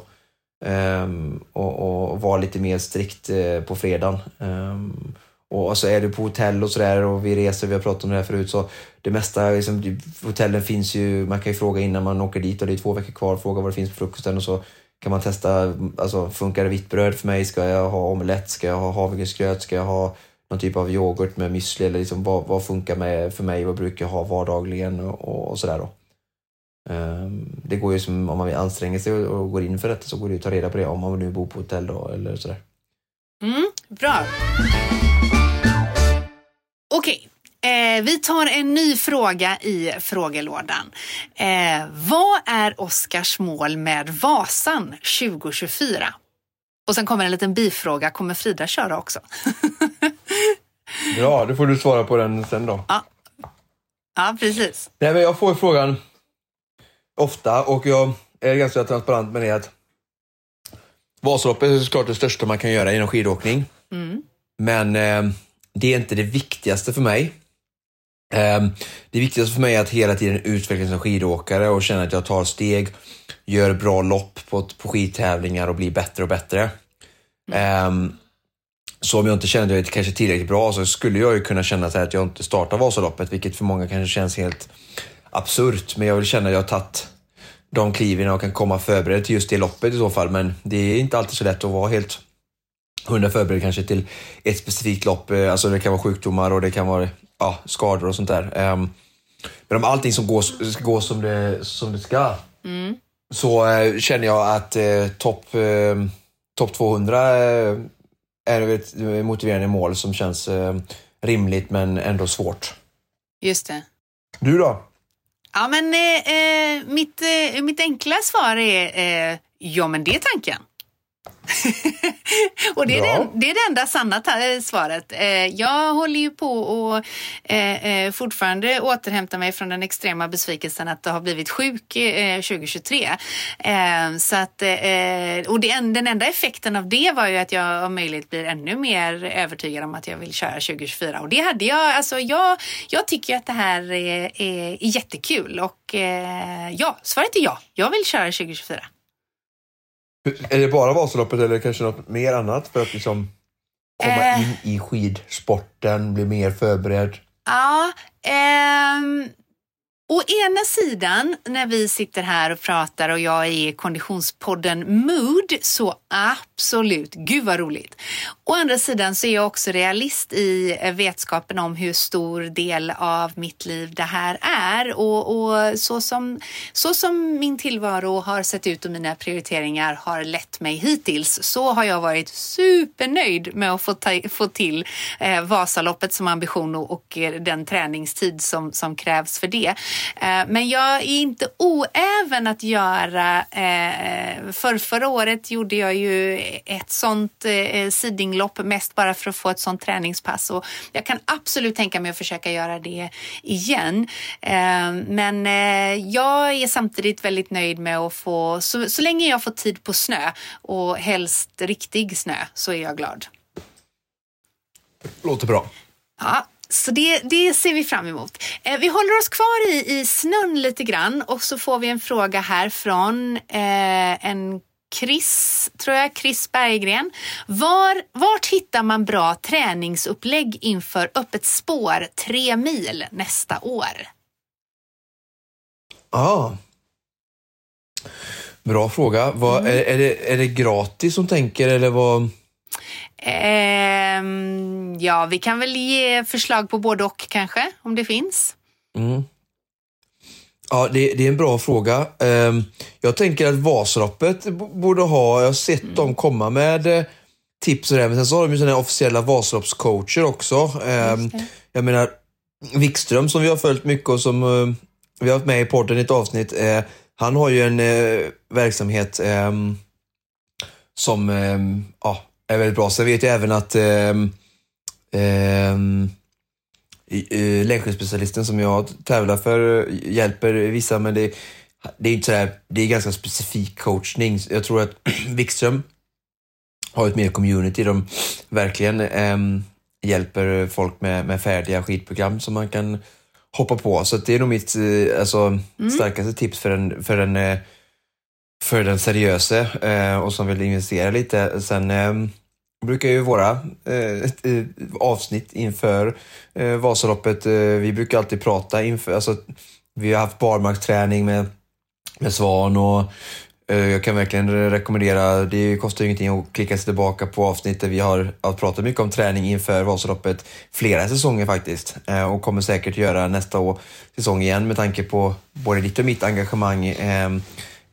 Um, och, och vara lite mer strikt uh, på fredagen. Um, och alltså är du på hotell och sådär och vi reser, vi har pratat om det här förut, så det mesta, liksom, hotellen finns ju, man kan ju fråga innan man åker dit och det är två veckor kvar, fråga vad det finns på frukosten och så kan man testa, alltså funkar det vitt bröd för mig? Ska jag ha omelett? Ska jag ha havregrynsgröt? Ska jag ha någon typ av yoghurt med müsli? Eller liksom, vad, vad funkar med för mig? Vad brukar jag ha vardagligen och, och sådär då? Um, det går ju som om man vill anstränga sig och, går in för detta så går det ju att ta reda på det om man nu bor på hotell då eller sådär. Mm, bra. Okej, eh, vi tar en ny fråga i frågelådan. Eh, vad är Oskars mål med Vasan 2024? Och sen kommer en liten bifråga. Kommer Frida köra också? ja, då får du svara på den sen då. Ja, ja precis. Nej, men jag får frågan ofta och jag är ganska transparent med det att Vasaloppet är såklart det största man kan göra inom skidåkning. Mm. Men eh, det är inte det viktigaste för mig. Ehm, det viktigaste för mig är att hela tiden utvecklas som skidåkare och känna att jag tar steg, gör bra lopp på, på skidtävlingar och blir bättre och bättre. Mm. Så om jag inte känner att jag är kanske tillräckligt bra så skulle jag ju kunna känna att jag inte startar Vasaloppet, vilket för många kanske känns helt absurt. Men jag vill känna att jag har tagit de kliven och kan komma förberedd till just det loppet i så fall. Men det är inte alltid så lätt att vara helt hundra förberedd kanske till ett specifikt lopp. Eh, alltså det kan vara sjukdomar och det kan vara ja, skador och sånt där. Um, men om allting som går, ska gå som det, som det ska Mm. så eh, känner jag att eh, topp eh, top 200 eh, är ett motiverande mål som känns rimligt men ändå svårt. Just det. Du då? Ja, men eh, eh, mitt, eh, mitt enkla svar är eh, ja, men det är tanken. och det är, Bra. det, det är det enda sanna eh, svaret. Eh, jag håller ju på och eh, fortfarande återhämta mig från den extrema besvikelsen att ha blivit sjuk eh, 2023. Eh, så att, och den enda effekten av det var ju att jag om möjligt blir ännu mer övertygad om att jag vill köra 2024. Och det hade jag, alltså jag, jag tycker att det här är, är, jättekul och ja, svaret är ja. Jag vill köra 2024. Är det bara Vasaloppet eller kanske något mer annat för att liksom komma Eh. in i skidsporten, bli mer förberedd? Ja, ehm, å ena sidan när vi sitter här och pratar och jag är i konditionspodden Mood så absolut, gud vad roligt. Å andra sidan så är jag också realist i eh, vetskapen om hur stor del av mitt liv det här är och, och så, som, så som min tillvaro har sett ut och mina prioriteringar har lett mig hittills så har jag varit supernöjd med att få, ta, få till eh, Vasaloppet som ambition och, och eh, den träningstid som, som krävs för det. Eh, men jag är inte oäven att göra, eh, för förra året gjorde jag ju ett sånt eh, sidinglopp mest bara för att få ett sånt träningspass och jag kan absolut tänka mig att försöka göra det igen. Men jag är samtidigt väldigt nöjd med att få, så, så länge jag får tid på snö och helst riktig snö så är jag glad. Låter bra. Ja, så det, det ser vi fram emot. Eh, vi håller oss kvar i, i snön lite grann och så får vi en fråga här från eh, en Chris, tror jag, Chris Berggren. Var, vart hittar man bra träningsupplägg inför öppet spår tre mil nästa år? Ja. Bra fråga. Vad, Mm. är, är, det, är det gratis som tänker eller vad? Ehm, ja, vi kan väl ge förslag på både och kanske, om det finns. Mm. Ja, det, det är en bra fråga. Ehm, jag tänker att Vasaloppet borde ha, jag har sett Mm. dem komma med eh, tips och det, men sen så har de ju här officiella Vasaloppscoacher också. Ehm, jag menar, Wikström som vi har följt mycket och som eh, vi har haft med i podden i ett avsnitt, eh, han har ju en eh, verksamhet ehm, som ehm, ja, är väldigt bra. Sen vet jag även att i- eh, längdskidspecialisten som jag tävlar för eh, hjälper vissa, men det, det är inte sådär, det är ganska specifik coachning. Jag tror att Wikström har ett mer community. De verkligen ehm, hjälper folk med, med färdiga skidprogram som man kan hoppa på. Så det är nog mitt eh, alltså, starkaste tips för den, för den, eh, för den seriöse eh, och som vill investera lite. Sen eh, brukar ju våra eh, eh, avsnitt inför eh, Vasaloppet, eh, vi brukar alltid prata inför, alltså, vi har haft barmarksträning med, med Svan och jag kan verkligen rekommendera, det kostar ju ingenting att klicka sig tillbaka på avsnitt där Vi har pratat mycket om träning inför Vasaloppet flera säsonger faktiskt och kommer säkert göra nästa år, säsong igen med tanke på både ditt och mitt engagemang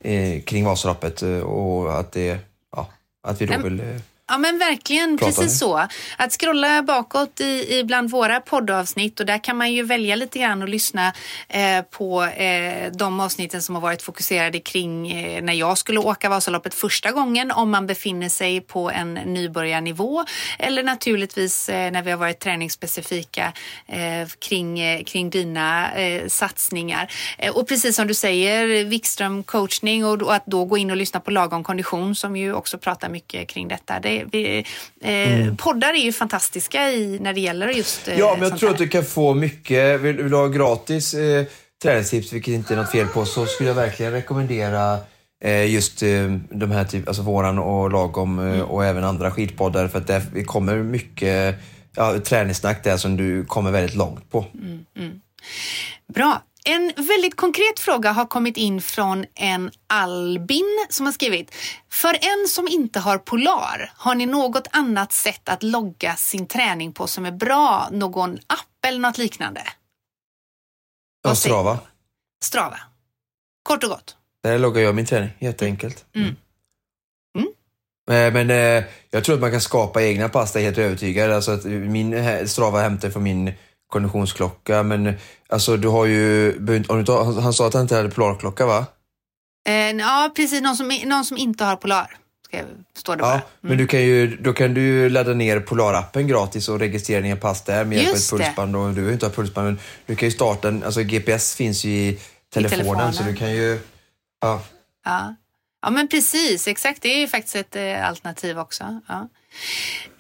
eh, kring Vasaloppet eh, och att det, ja, att vi då vill eh, Ja men verkligen, Pratar precis ni? så. Att scrolla bakåt i, i bland våra poddavsnitt och där kan man ju välja lite grann och lyssna eh, på eh, de avsnitten som har varit fokuserade kring eh, när jag skulle åka Vasaloppet första gången om man befinner sig på en nybörjarnivå eller naturligtvis eh, när vi har varit träningsspecifika eh, kring, eh, kring dina satsningar. Och precis som du säger, Wikström coachning och, och att då gå in och lyssna på Lagom kondition som ju också pratar mycket kring detta. Det, vi, eh, Poddar är ju fantastiska i, när det gäller just eh, Mm. Ja, men jag tror här. att du kan få mycket. Vill, vill du ha gratis eh, träningstips, vilket inte är något fel på, så skulle jag verkligen rekommendera eh, just eh, de här, typ, alltså våran och lagom eh, Mm. och även andra skidpoddar för att det kommer mycket ja, träningssnack där som du kommer väldigt långt på. Bra. En väldigt konkret fråga har kommit in från en Albin som har skrivit. För en som inte har Polar, har ni något annat sätt att logga sin träning på som är bra? Någon app eller något liknande? Ja, Strava. Strava. Kort och gott. Där loggar jag min träning, jätteenkelt. Mm. Mm. Eh, Men eh, jag tror att man kan skapa egna pass, det är helt övertygad. Alltså att min Strava hämtar från min konditionsklocka, men alltså du har ju, om du inte, han sa att han inte hade polarklocka va? Eh, ja, precis. Någon som, någon som inte har Polar. Ska jag, står det bara. Ja, men du kan ju, då kan du ju ladda ner Polarappen gratis och registrera dina pass där med hjälp av ett pulsband. Och du behöver inte ha pulsband, men du kan ju starta en, alltså GPS finns ju i telefonen, telefonen. så du kan ju, ja. Ja. ja, men precis. Exakt. Det är ju faktiskt ett eh, alternativ också. Ja.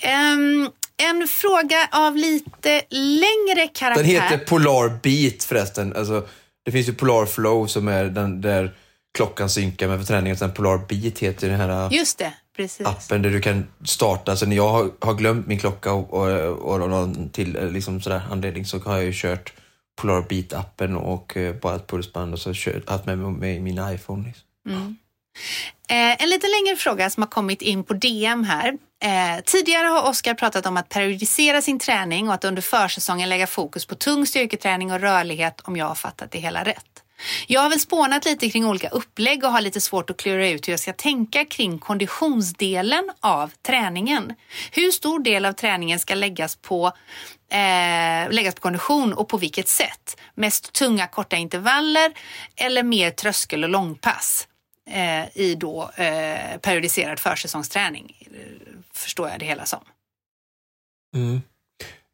Ehm, en fråga av lite längre karaktär. Den heter Polar Beat förresten. Alltså, det finns ju Polar Flow som är den där klockan synkar med träningen. Sen Polar Beat heter den här Just det, precis. appen där du kan starta. Så när jag har, har glömt min klocka och, och, och någon till eh, liksom sådär anledning så har jag ju kört Polar Beat-appen och eh, bara ett pulsband och så kört, haft med mig min iPhone. Liksom. Eh, en lite längre fråga som har kommit in på DM här. Eh, tidigare har Oskar pratat om att periodisera sin träning och att under försäsongen lägga fokus på tung styrketräning och rörlighet om jag har fattat det hela rätt. Jag har väl spånat lite kring olika upplägg och har lite svårt att klura ut hur jag ska tänka kring konditionsdelen av träningen. Hur stor del av träningen ska läggas på, eh, läggas på kondition och på vilket sätt? Mest tunga korta intervaller eller mer tröskel och långpass? Eh, i då eh, periodiserad försäsongsträning. Förstår jag det hela som. Mm.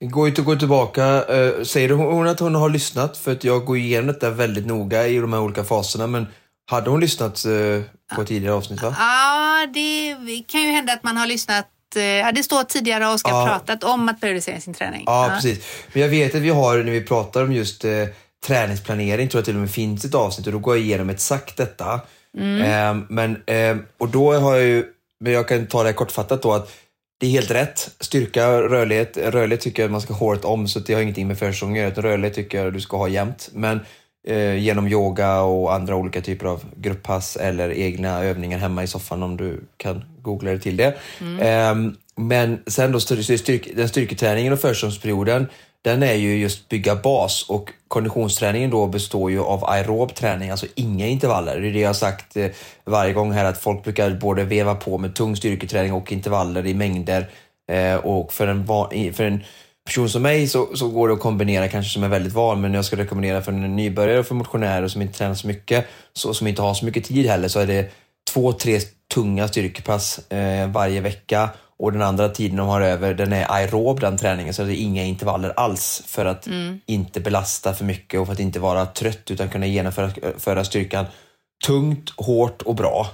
Det går inte att gå tillbaka. Eh, säger hon att hon har lyssnat? För att jag går igenom detta väldigt noga i de här olika faserna. Men hade hon lyssnat eh, på tidigare avsnitt? Va? Ja, det kan ju hända att man har lyssnat. eh, Ja, det står tidigare och Oskar Ja. pratat om att periodisera sin träning. Ja, precis. Men jag vet att vi har, när vi pratar om just eh, träningsplanering, tror jag till och med finns ett avsnitt och då går jag igenom exakt detta. Eh, men, eh, och då har jag ju, men jag kan ta det kortfattat då att det är helt rätt. Styrka, rörlighet. Rörlighet tycker jag man ska ha hårt om så det har ingenting med försäsong att göra. Rörlighet tycker jag du ska ha jämt. Men eh, genom yoga och andra olika typer av grupppass eller egna övningar hemma i soffan om du kan googla dig till det. Ehm, men sen då styr- styrk, den styrketräningen och försäsongsperioden den är ju just bygga bas och konditionsträningen då består ju av aerob träning, alltså inga intervaller. Det är det jag har sagt eh, varje gång här att folk brukar både veva på med tung styrketräning och intervaller i mängder. Eh, och för en, för en person som mig så, så går det att kombinera kanske som är väldigt van men jag ska rekommendera för en nybörjare och för motionärer som inte tränar så mycket, så, som inte har så mycket tid heller, så är det två, tre tunga styrkepass eh, varje vecka och den andra tiden de har över, den är aerob den träningen, så det är inga intervaller alls för att inte belasta för mycket och för att inte vara trött utan kunna genomföra föra styrkan tungt, hårt och bra.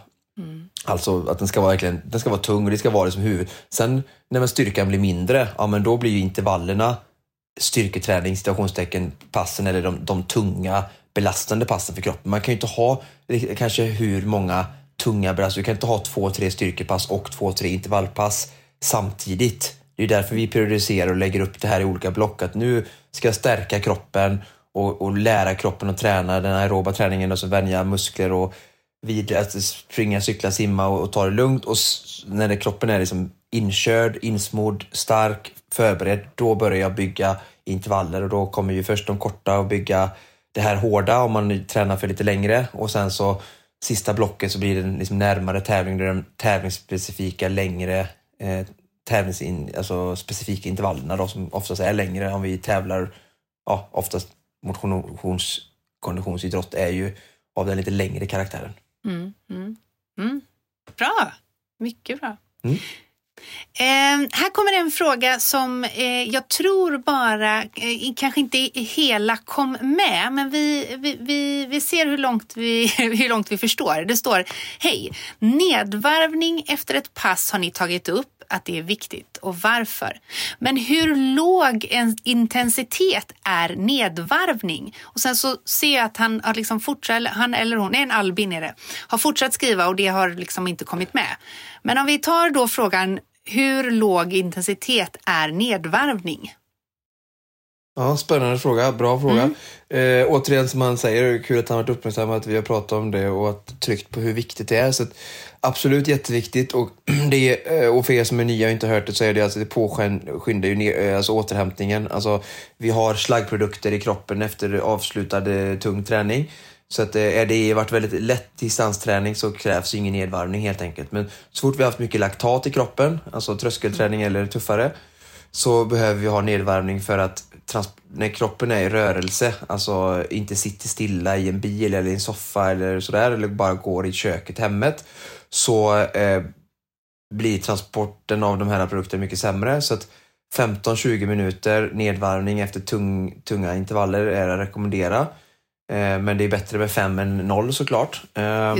Alltså att den ska vara verkligen, den ska vara tung och det ska vara det som huvud. Sen när man styrkan blir mindre, ja men då blir ju intervallerna styrketräning, situationstecken, passen eller de, de tunga belastande passen för kroppen. Man kan ju inte ha kanske hur många tunga belastningar, du kan inte ha två, tre styrkepass och två, tre intervallpass samtidigt. Det är därför vi periodiserar och lägger upp det här i olika block. Att nu ska jag stärka kroppen och, och lära kroppen att träna den aeroba träningen och så vänja muskler och vid att springa, cykla, simma och, och ta det lugnt. Och s- när det, kroppen är liksom inkörd, insmord, stark, förberedd, då börjar jag bygga intervaller och då kommer ju först de korta och bygga det här hårda om man tränar för lite längre och sen så sista blocket så blir det liksom närmare tävling, där de tävlingsspecifika längre eh, tävlingsin, alltså specifika intervallerna då, som oftast är längre om vi tävlar, ja oftast motions, konditionsidrott är ju av den lite längre karaktären. Mm, mm, mm. Bra, mycket bra. Eh, här kommer en fråga som eh, jag tror bara, eh, kanske inte hela kom med, men vi, vi, vi, vi ser hur långt vi, hur långt vi förstår. Det står, hej, nedvarvning efter ett pass har ni tagit upp att det är viktigt och varför. Men hur låg en intensitet är nedvarvning? Och sen så ser jag att han har liksom fortsatt, eller han eller hon, nej en Albin är det, har fortsatt skriva och det har liksom inte kommit med. Men om vi tar då frågan hur låg intensitet är nedvarvning? Ja, spännande fråga. Bra fråga. Mm. Eh, återigen som man säger, kul att han varit uppmärksammad att vi har pratat om det och att tryckt på hur viktigt det är. Så att, absolut jätteviktigt. Och, det, eh, och för er som är nya och inte hört det så är det alltså det påskyndar ju ner, eh, alltså återhämtningen. Alltså, vi har slaggprodukter i kroppen efter avslutad eh, tung träning. Så att är det varit väldigt lätt distansträning så krävs ingen nedvarvning helt enkelt. Men så fort vi har haft mycket laktat i kroppen, alltså tröskelträning eller tuffare, så behöver vi ha nedvarvning för att när kroppen är i rörelse, alltså inte sitter stilla i en bil eller i en soffa eller sådär, eller bara går i köket, hemmet, så eh, blir transporten av de här produkterna mycket sämre. Så att 15-20 minuter nedvarvning efter tung, tunga intervaller är att rekommendera. Eh, men det är bättre med 5 än 0 såklart. Eh,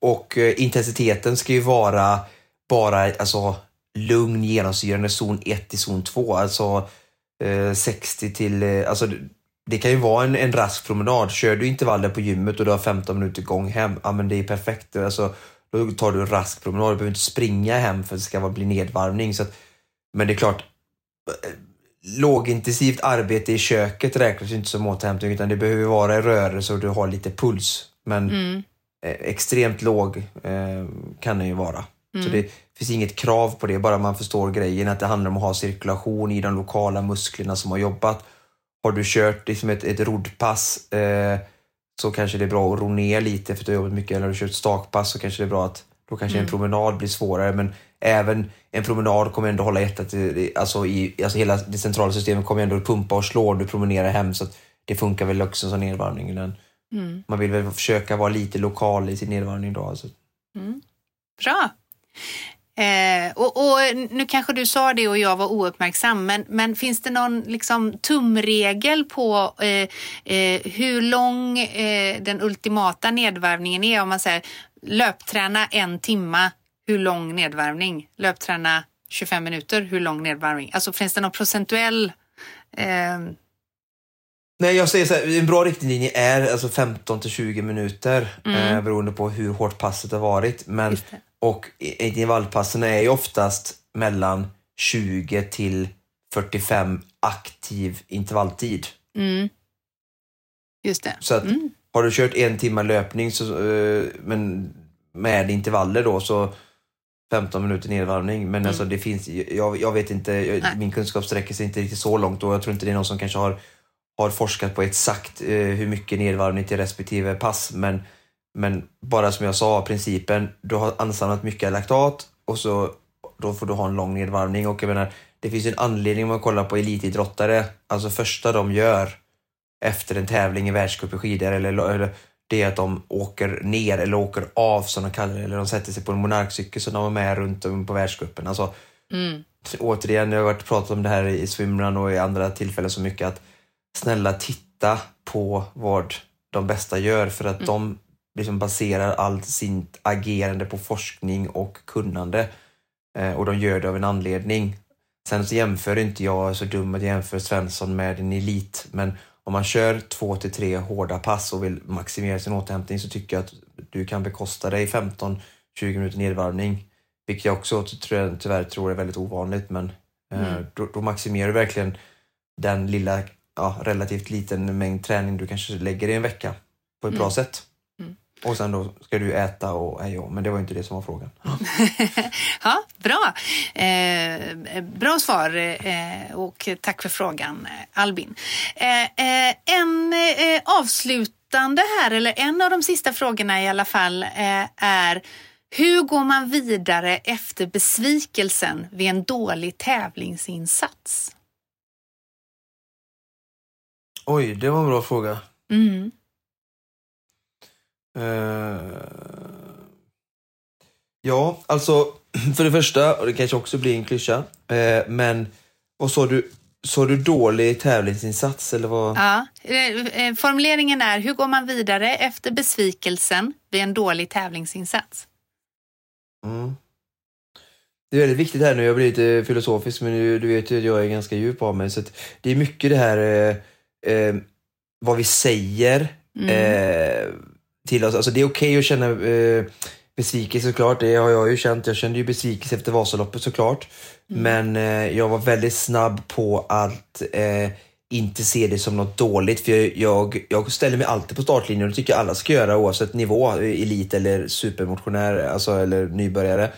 och eh, intensiteten ska ju vara bara alltså, lugn genomsyrande zon 1 till zon 2. Alltså 60 eh, till, eh, alltså det kan ju vara en, en rask promenad. Kör du intervaller på gymmet och du har 15 minuter gång hem, ja men det är perfekt. Alltså, då tar du en rask promenad, du behöver inte springa hem för att det ska bli nedvarvning. Så att, men det är klart, eh, lågintensivt arbete i köket räknas inte som återhämtning utan det behöver vara i rörelse och du har lite puls. Men mm. extremt låg eh, kan den ju vara. Mm. Så det finns inget krav på det, bara man förstår grejen att det handlar om att ha cirkulation i de lokala musklerna som har jobbat. Har du kört liksom ett, ett roddpass eh, så kanske det är bra att ro ner lite för att du har jobbat mycket. Eller har du kört stakpass så kanske det är bra att då kanske mm. en promenad blir svårare. Men även en promenad kommer ändå hålla hjärtat, alltså, i, alltså hela det centrala systemet kommer ändå pumpa och slå när du promenerar hem. Så det funkar väl också som nedvarvning. Mm. Man vill väl försöka vara lite lokal i sin nedvarvning då. Alltså. Mm. Bra! Eh, och, och, nu kanske du sa det och jag var ouppmärksam, men, men finns det någon liksom, tumregel på eh, eh, hur lång eh, den ultimata nedvärvningen är? Om man säger löpträna en timma, hur lång nedvärvning? Löpträna 25 minuter, hur lång nedvärvning? Alltså finns det någon procentuell eh, Nej, jag säger så här, en bra riktlinje är alltså 15 till 20 minuter mm. eh, beroende på hur hårt passet har varit. Men och intervallpassen är ju oftast mellan 20 till 45 aktiv intervalltid. Mm. Just det. Så att mm. har du kört en timme löpning så, eh, men med intervaller då så 15 minuter nedvarvning. Men mm. alltså det finns, jag, jag vet inte, jag, min kunskap sträcker sig inte riktigt så långt och jag tror inte det är någon som kanske har, har forskat på exakt eh, hur mycket nedvarvning till respektive pass. Men men bara som jag sa, principen, du har ansamlat mycket laktat och så då får du ha en lång nedvarvning. Och jag menar, det finns en anledning om man kollar på elitidrottare. Alltså första de gör efter en tävling i världscup i skidor eller, eller det är att de åker ner eller åker av som de kallar det. Eller de sätter sig på en monarkcykel så de är med runt om på världscupen. Alltså, mm. Återigen, jag har varit pratat om det här i swimrun och i andra tillfällen så mycket att snälla titta på vad de bästa gör för att mm. de liksom baserar allt sitt agerande på forskning och kunnande. Eh, och de gör det av en anledning. Sen så jämför inte jag, så dum att jämföra Svensson med en elit, men om man kör två till tre hårda pass och vill maximera sin återhämtning så tycker jag att du kan bekosta dig 15-20 minuter nedvarvning. Vilket jag också tyvärr tror är väldigt ovanligt, men eh, mm. då, då, maximerar du verkligen den lilla, ja, relativt liten mängd träning du kanske lägger i en vecka på ett mm. bra sätt. Och sen då ska du äta och hej men det var inte det som var frågan. ja, bra. Eh, bra svar eh, och tack för frågan Albin. Eh, eh en eh, avslutande här, eller en av de sista frågorna i alla fall, eh, är hur går man vidare efter besvikelsen vid en dålig tävlingsinsats? Oj, det var en bra fråga. Mm. Uh, ja, alltså för det första, och det kanske också blir en klyscha, uh, men vad sa du? Sa du dålig tävlingsinsats eller vad? Ja, eh, formuleringen är hur går man vidare efter besvikelsen vid en dålig tävlingsinsats? Mm. Det är väldigt viktigt här nu, jag blir lite filosofisk men du, du vet ju att jag är ganska djup av mig så det är mycket det här eh, eh, vad vi säger mm. Till oss. Alltså det är okej okay att känna eh, besvikelse såklart. Det har jag ju känt. Jag kände ju besvikelse efter Vasaloppet såklart. Mm. Men eh, jag var väldigt snabb på att eh, inte se det som något dåligt. För jag, jag, jag ställer mig alltid på startlinjen och det tycker jag alla ska göra oavsett nivå, elit eller supermotionär, alltså, eller nybörjare.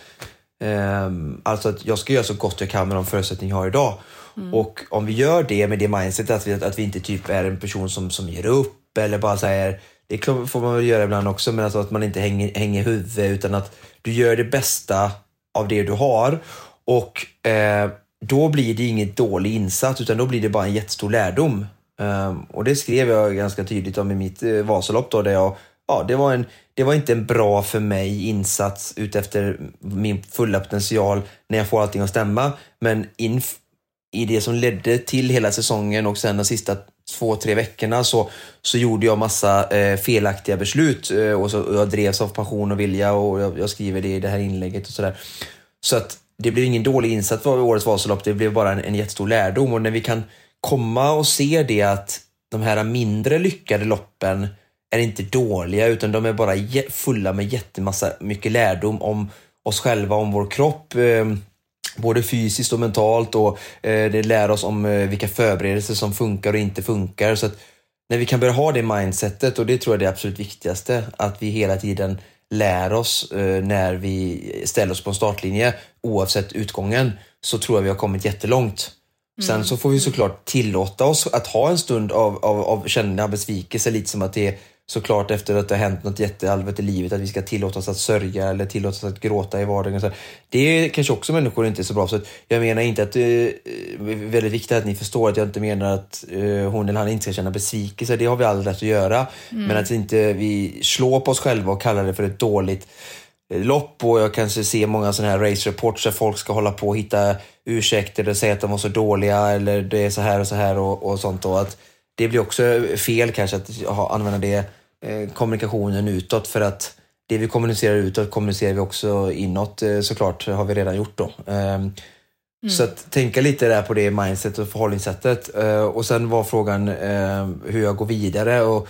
Um, alltså att jag ska göra så gott jag kan med de förutsättningar jag har idag. Mm. Och om vi gör det med det mindsetet att vi, att vi inte typ är en person som, som ger upp eller bara säger det får man väl göra ibland också, men alltså att man inte hänger, hänger huvudet utan att du gör det bästa av det du har. Och eh, då blir det inget dålig insats utan då blir det bara en jättestor lärdom. Um, och det skrev jag ganska tydligt om i mitt eh, Vasalopp då, där jag, ja, det var, en, det var inte en bra för mig insats utefter min fulla potential när jag får allting att stämma. Men in, i det som ledde till hela säsongen och sen de sista två, tre veckorna så, så gjorde jag massa eh, felaktiga beslut eh, och så, jag drevs av passion och vilja och jag, jag skriver det i det här inlägget och sådär. Så att det blev ingen dålig insats för årets Vasalopp, det blev bara en, en jättestor lärdom och när vi kan komma och se det att de här mindre lyckade loppen är inte dåliga utan de är bara fulla med jättemassa mycket lärdom om oss själva, om vår kropp, eh, både fysiskt och mentalt och eh, det lär oss om eh, vilka förberedelser som funkar och inte funkar. Så att när vi kan börja ha det mindsetet och det tror jag är det absolut viktigaste, att vi hela tiden lär oss eh, när vi ställer oss på en startlinje oavsett utgången så tror jag vi har kommit jättelångt. Sen mm. så får vi såklart tillåta oss att ha en stund av, av, av kända besvikelse, lite som att det såklart efter att det har hänt något jätteallvarligt i livet att vi ska tillåta oss att sörja eller tillåta oss att gråta i vardagen. Så det är kanske också människor inte är så bra. Så jag menar inte att det är väldigt viktigt att ni förstår att jag inte menar att uh, hon eller han inte ska känna besvikelse. Det har vi all rätt att göra. Mm. Men att inte vi slår på oss själva och kallar det för ett dåligt eh, lopp och jag kanske ser många sådana här race reports där folk ska hålla på och hitta ursäkter och säga att de var så dåliga eller det är så här och så här och, och sånt. Och att det blir också fel kanske att använda det Eh, kommunikationen utåt för att det vi kommunicerar utåt kommunicerar vi också inåt eh, såklart, har vi redan gjort då. Ehm, mm. Så att tänka lite där på det mindset och förhållningssättet. Eh, och sen var frågan hur jag går vidare. Och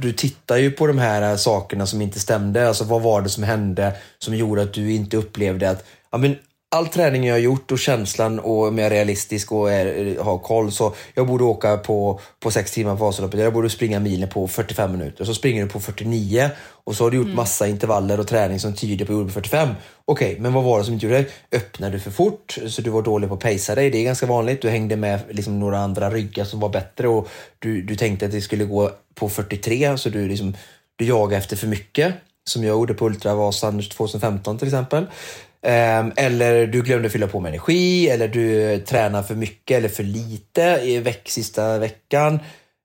du tittar ju på de här sakerna som inte stämde. Alltså vad var det som hände som gjorde att du inte upplevde att ja, men all träning jag har gjort och känslan och om jag är realistisk och är, har koll så jag borde åka på, på sex timmar på Vasaloppet. Jag borde springa milen på 45 minuter. Så springer du på 49 och så har du gjort mm. massa intervaller och träning som tyder på att du gjorde 45. Okej, okay, men vad var det som inte gjorde det? Öppnade du för fort så du var dålig på att pacea dig? Det är ganska vanligt. Du hängde med liksom några andra ryggar som var bättre och du, du tänkte att det skulle gå på 43 så du, liksom, du jagade efter för mycket som jag gjorde på Ultravasan 2015 till exempel. Ehm, eller du glömde fylla på med energi, eller du tränar för mycket eller för lite i veck, sista veckan.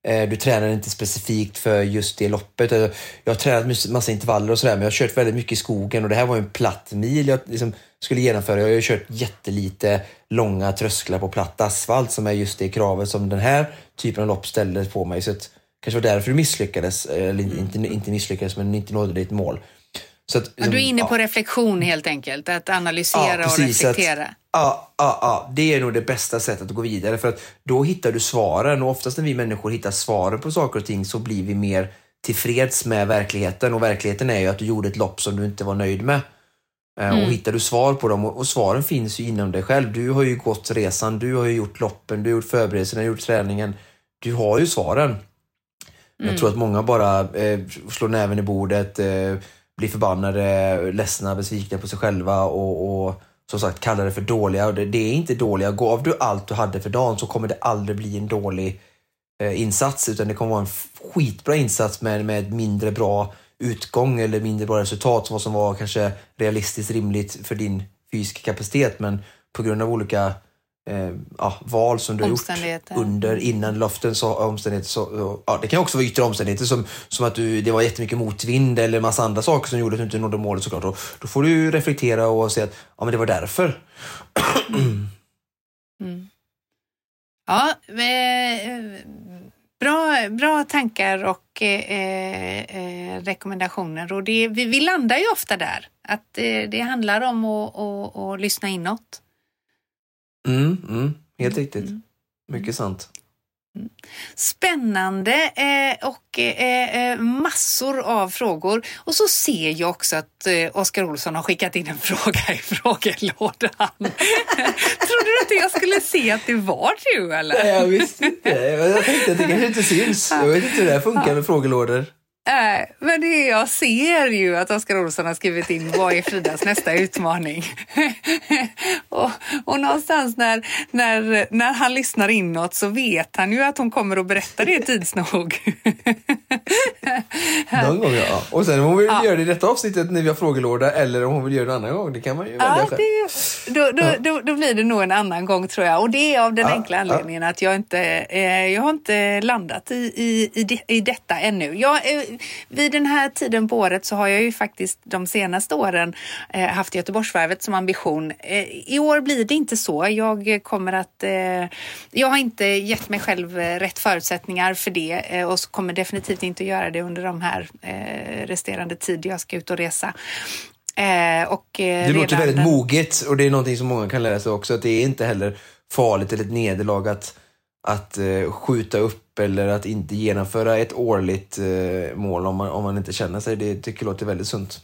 Ehm, du tränar inte specifikt för just det loppet. Alltså, jag har tränat massa intervaller och sådär, men jag har kört väldigt mycket i skogen och det här var en platt mil jag liksom skulle genomföra. Jag har ju kört jättelite långa trösklar på platt asfalt som är just det kravet som den här typen av lopp ställde på mig. Så det kanske var därför du misslyckades, eller inte, inte misslyckades, men inte nådde ditt mål. Så att, liksom, du är inne på ja. reflektion helt enkelt, att analysera ja, och reflektera. Att, ja, ja, ja, det är nog det bästa sättet att gå vidare för att då hittar du svaren och oftast när vi människor hittar svaren på saker och ting så blir vi mer tillfreds med verkligheten och verkligheten är ju att du gjorde ett lopp som du inte var nöjd med. Eh, mm. Och hittar du svar på dem, och svaren finns ju inom dig själv. Du har ju gått resan, du har ju gjort loppen, du har gjort förberedelserna, gjort träningen. Du har ju svaren. Mm. Jag tror att många bara eh, slår näven i bordet, eh, blir förbannade, ledsna, besvikna på sig själva och, och som sagt kallar det för dåliga. Det, det är inte dåliga. Gav du allt du hade för dagen så kommer det aldrig bli en dålig eh, insats utan det kommer vara en skitbra insats med, med mindre bra utgång eller mindre bra resultat vad som var kanske realistiskt rimligt för din fysiska kapacitet men på grund av olika eh, ja, val som du har gjort under, innan luften, så, omständigheter. Så, ja, det kan också vara yttre omständigheter som, som att du, det var jättemycket motvind eller massa andra saker som gjorde att du inte nådde målet såklart. Och, då får du reflektera och säga att ja, men det var därför. Mm. Ja, eh, bra, bra tankar och eh, eh, rekommendationer. Och det, vi, vi landar ju ofta där, att eh, det handlar om att, att, att lyssna inåt. Mm, mm, helt riktigt. Mm. Mycket sant. Spännande eh, och eh, eh, massor av frågor. Och så ser jag också att eh, Oskar Olsson har skickat in en fråga i frågelådan. Trodde du inte jag skulle se att det var du eller? Nej, jag visste inte. Jag tänkte att det kanske inte syns. Jag vet inte hur det här funkar med frågelådor. Äh, men det jag ser ju att Oskar Olsson har skrivit in vad är Fridas nästa utmaning? och, och någonstans när, när, när han lyssnar inåt så vet han ju att hon kommer att berätta det tids nog. Någon gång ja. Och sen om hon vill ja. göra det i detta avsnittet när vi har frågelåda eller om hon vill göra det en annan gång, det kan man ju välja ja, det, då, då, då, då, blir det nog en annan gång tror jag. Och det är av den ja, enkla anledningen att jag inte, eh, jag har inte landat i, i, i, de, i detta ännu. Jag, eh, vid den här tiden på året så har jag ju faktiskt de senaste åren eh, haft Göteborgsvarvet som ambition. Eh, I år blir det inte så. Jag kommer att... Eh, jag har inte gett mig själv eh, rätt förutsättningar för det eh, och kommer definitivt inte att göra det under de här eh, resterande tid jag ska ut och resa. och, det låter väldigt den... moget och det är någonting som många kan lära sig också. Att det är inte heller farligt eller ett nederlag att att skjuta upp eller att inte genomföra ett årligt eh, mål om man, om man inte känner sig. Det tycker jag låter väldigt sunt.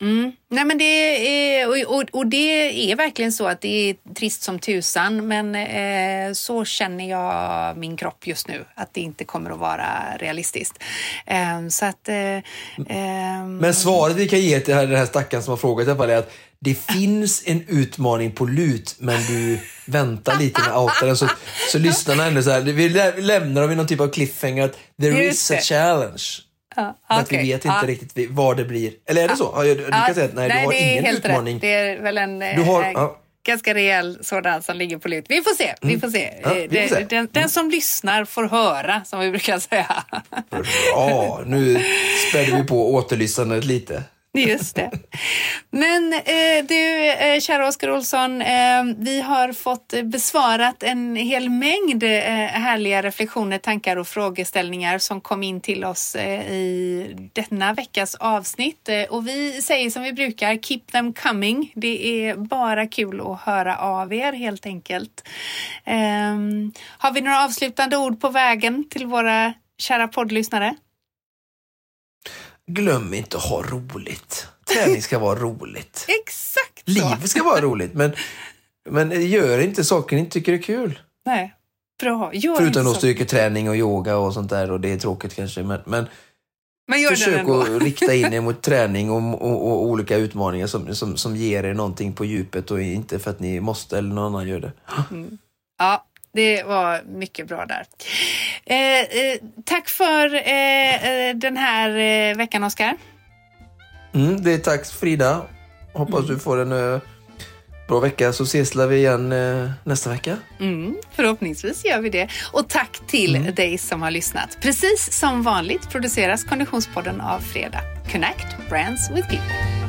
Mm. Nej, men det är, och, och, och, det är verkligen så att det är trist som tusan men eh, så känner jag min kropp just nu att det inte kommer att vara realistiskt. Eh, så att, eh, ehm, men svaret vi kan ge till den här stackaren som har frågat är att det finns en utmaning på lut, men du väntar lite med outaren. Så, så lyssnarna ändå så här, vi lämnar dem i någon typ av cliffhanger att there is a challenge. Ja, okay. Att vi vet inte ja. riktigt vad det blir. Eller är det så? Du, du kan säga att nej, nej, du har ingen utmaning. Rätt. Det är väl en du har, ja. ganska rejäl sådan som ligger på lut. Vi får se. Vi mm. får se. Mm. Ja, vi får se. Den, den, som lyssnar får höra, som vi brukar säga. Ja, nu späder vi på återlyssnandet lite. Just det. Men eh, du, eh, kära Oskar Olsson, eh, vi har fått besvarat en hel mängd eh, härliga reflektioner, tankar och frågeställningar som kom in till oss eh, i denna veckas avsnitt. Eh, och vi säger som vi brukar, keep them coming. Det är bara kul att höra av er helt enkelt. Eh, har vi några avslutande ord på vägen till våra kära poddlyssnare? Glöm inte att ha roligt. Träning ska vara roligt. Exakt så. Livet ska vara roligt, men, men gör inte saker ni inte tycker är kul. Nej, bra. Gör Förutom då styrketräning och yoga och sånt där och det är tråkigt kanske. Men, men, men försök att rikta in er mot träning och, och, och, olika utmaningar som, som, som ger er någonting på djupet och inte för att ni måste eller någon annan gör det. Mm. Ja, det var mycket bra där. Eh, eh, tack för eh, eh den här eh, veckan, Oskar. Mm, det är tack Frida. Hoppas mm. du får en uh, bra vecka så ses vi igen nästa vecka. Mm, förhoppningsvis gör vi det. Och tack till mm. dig som har lyssnat. Precis som vanligt produceras Konditionspodden av Fredag. Connect Brands with People.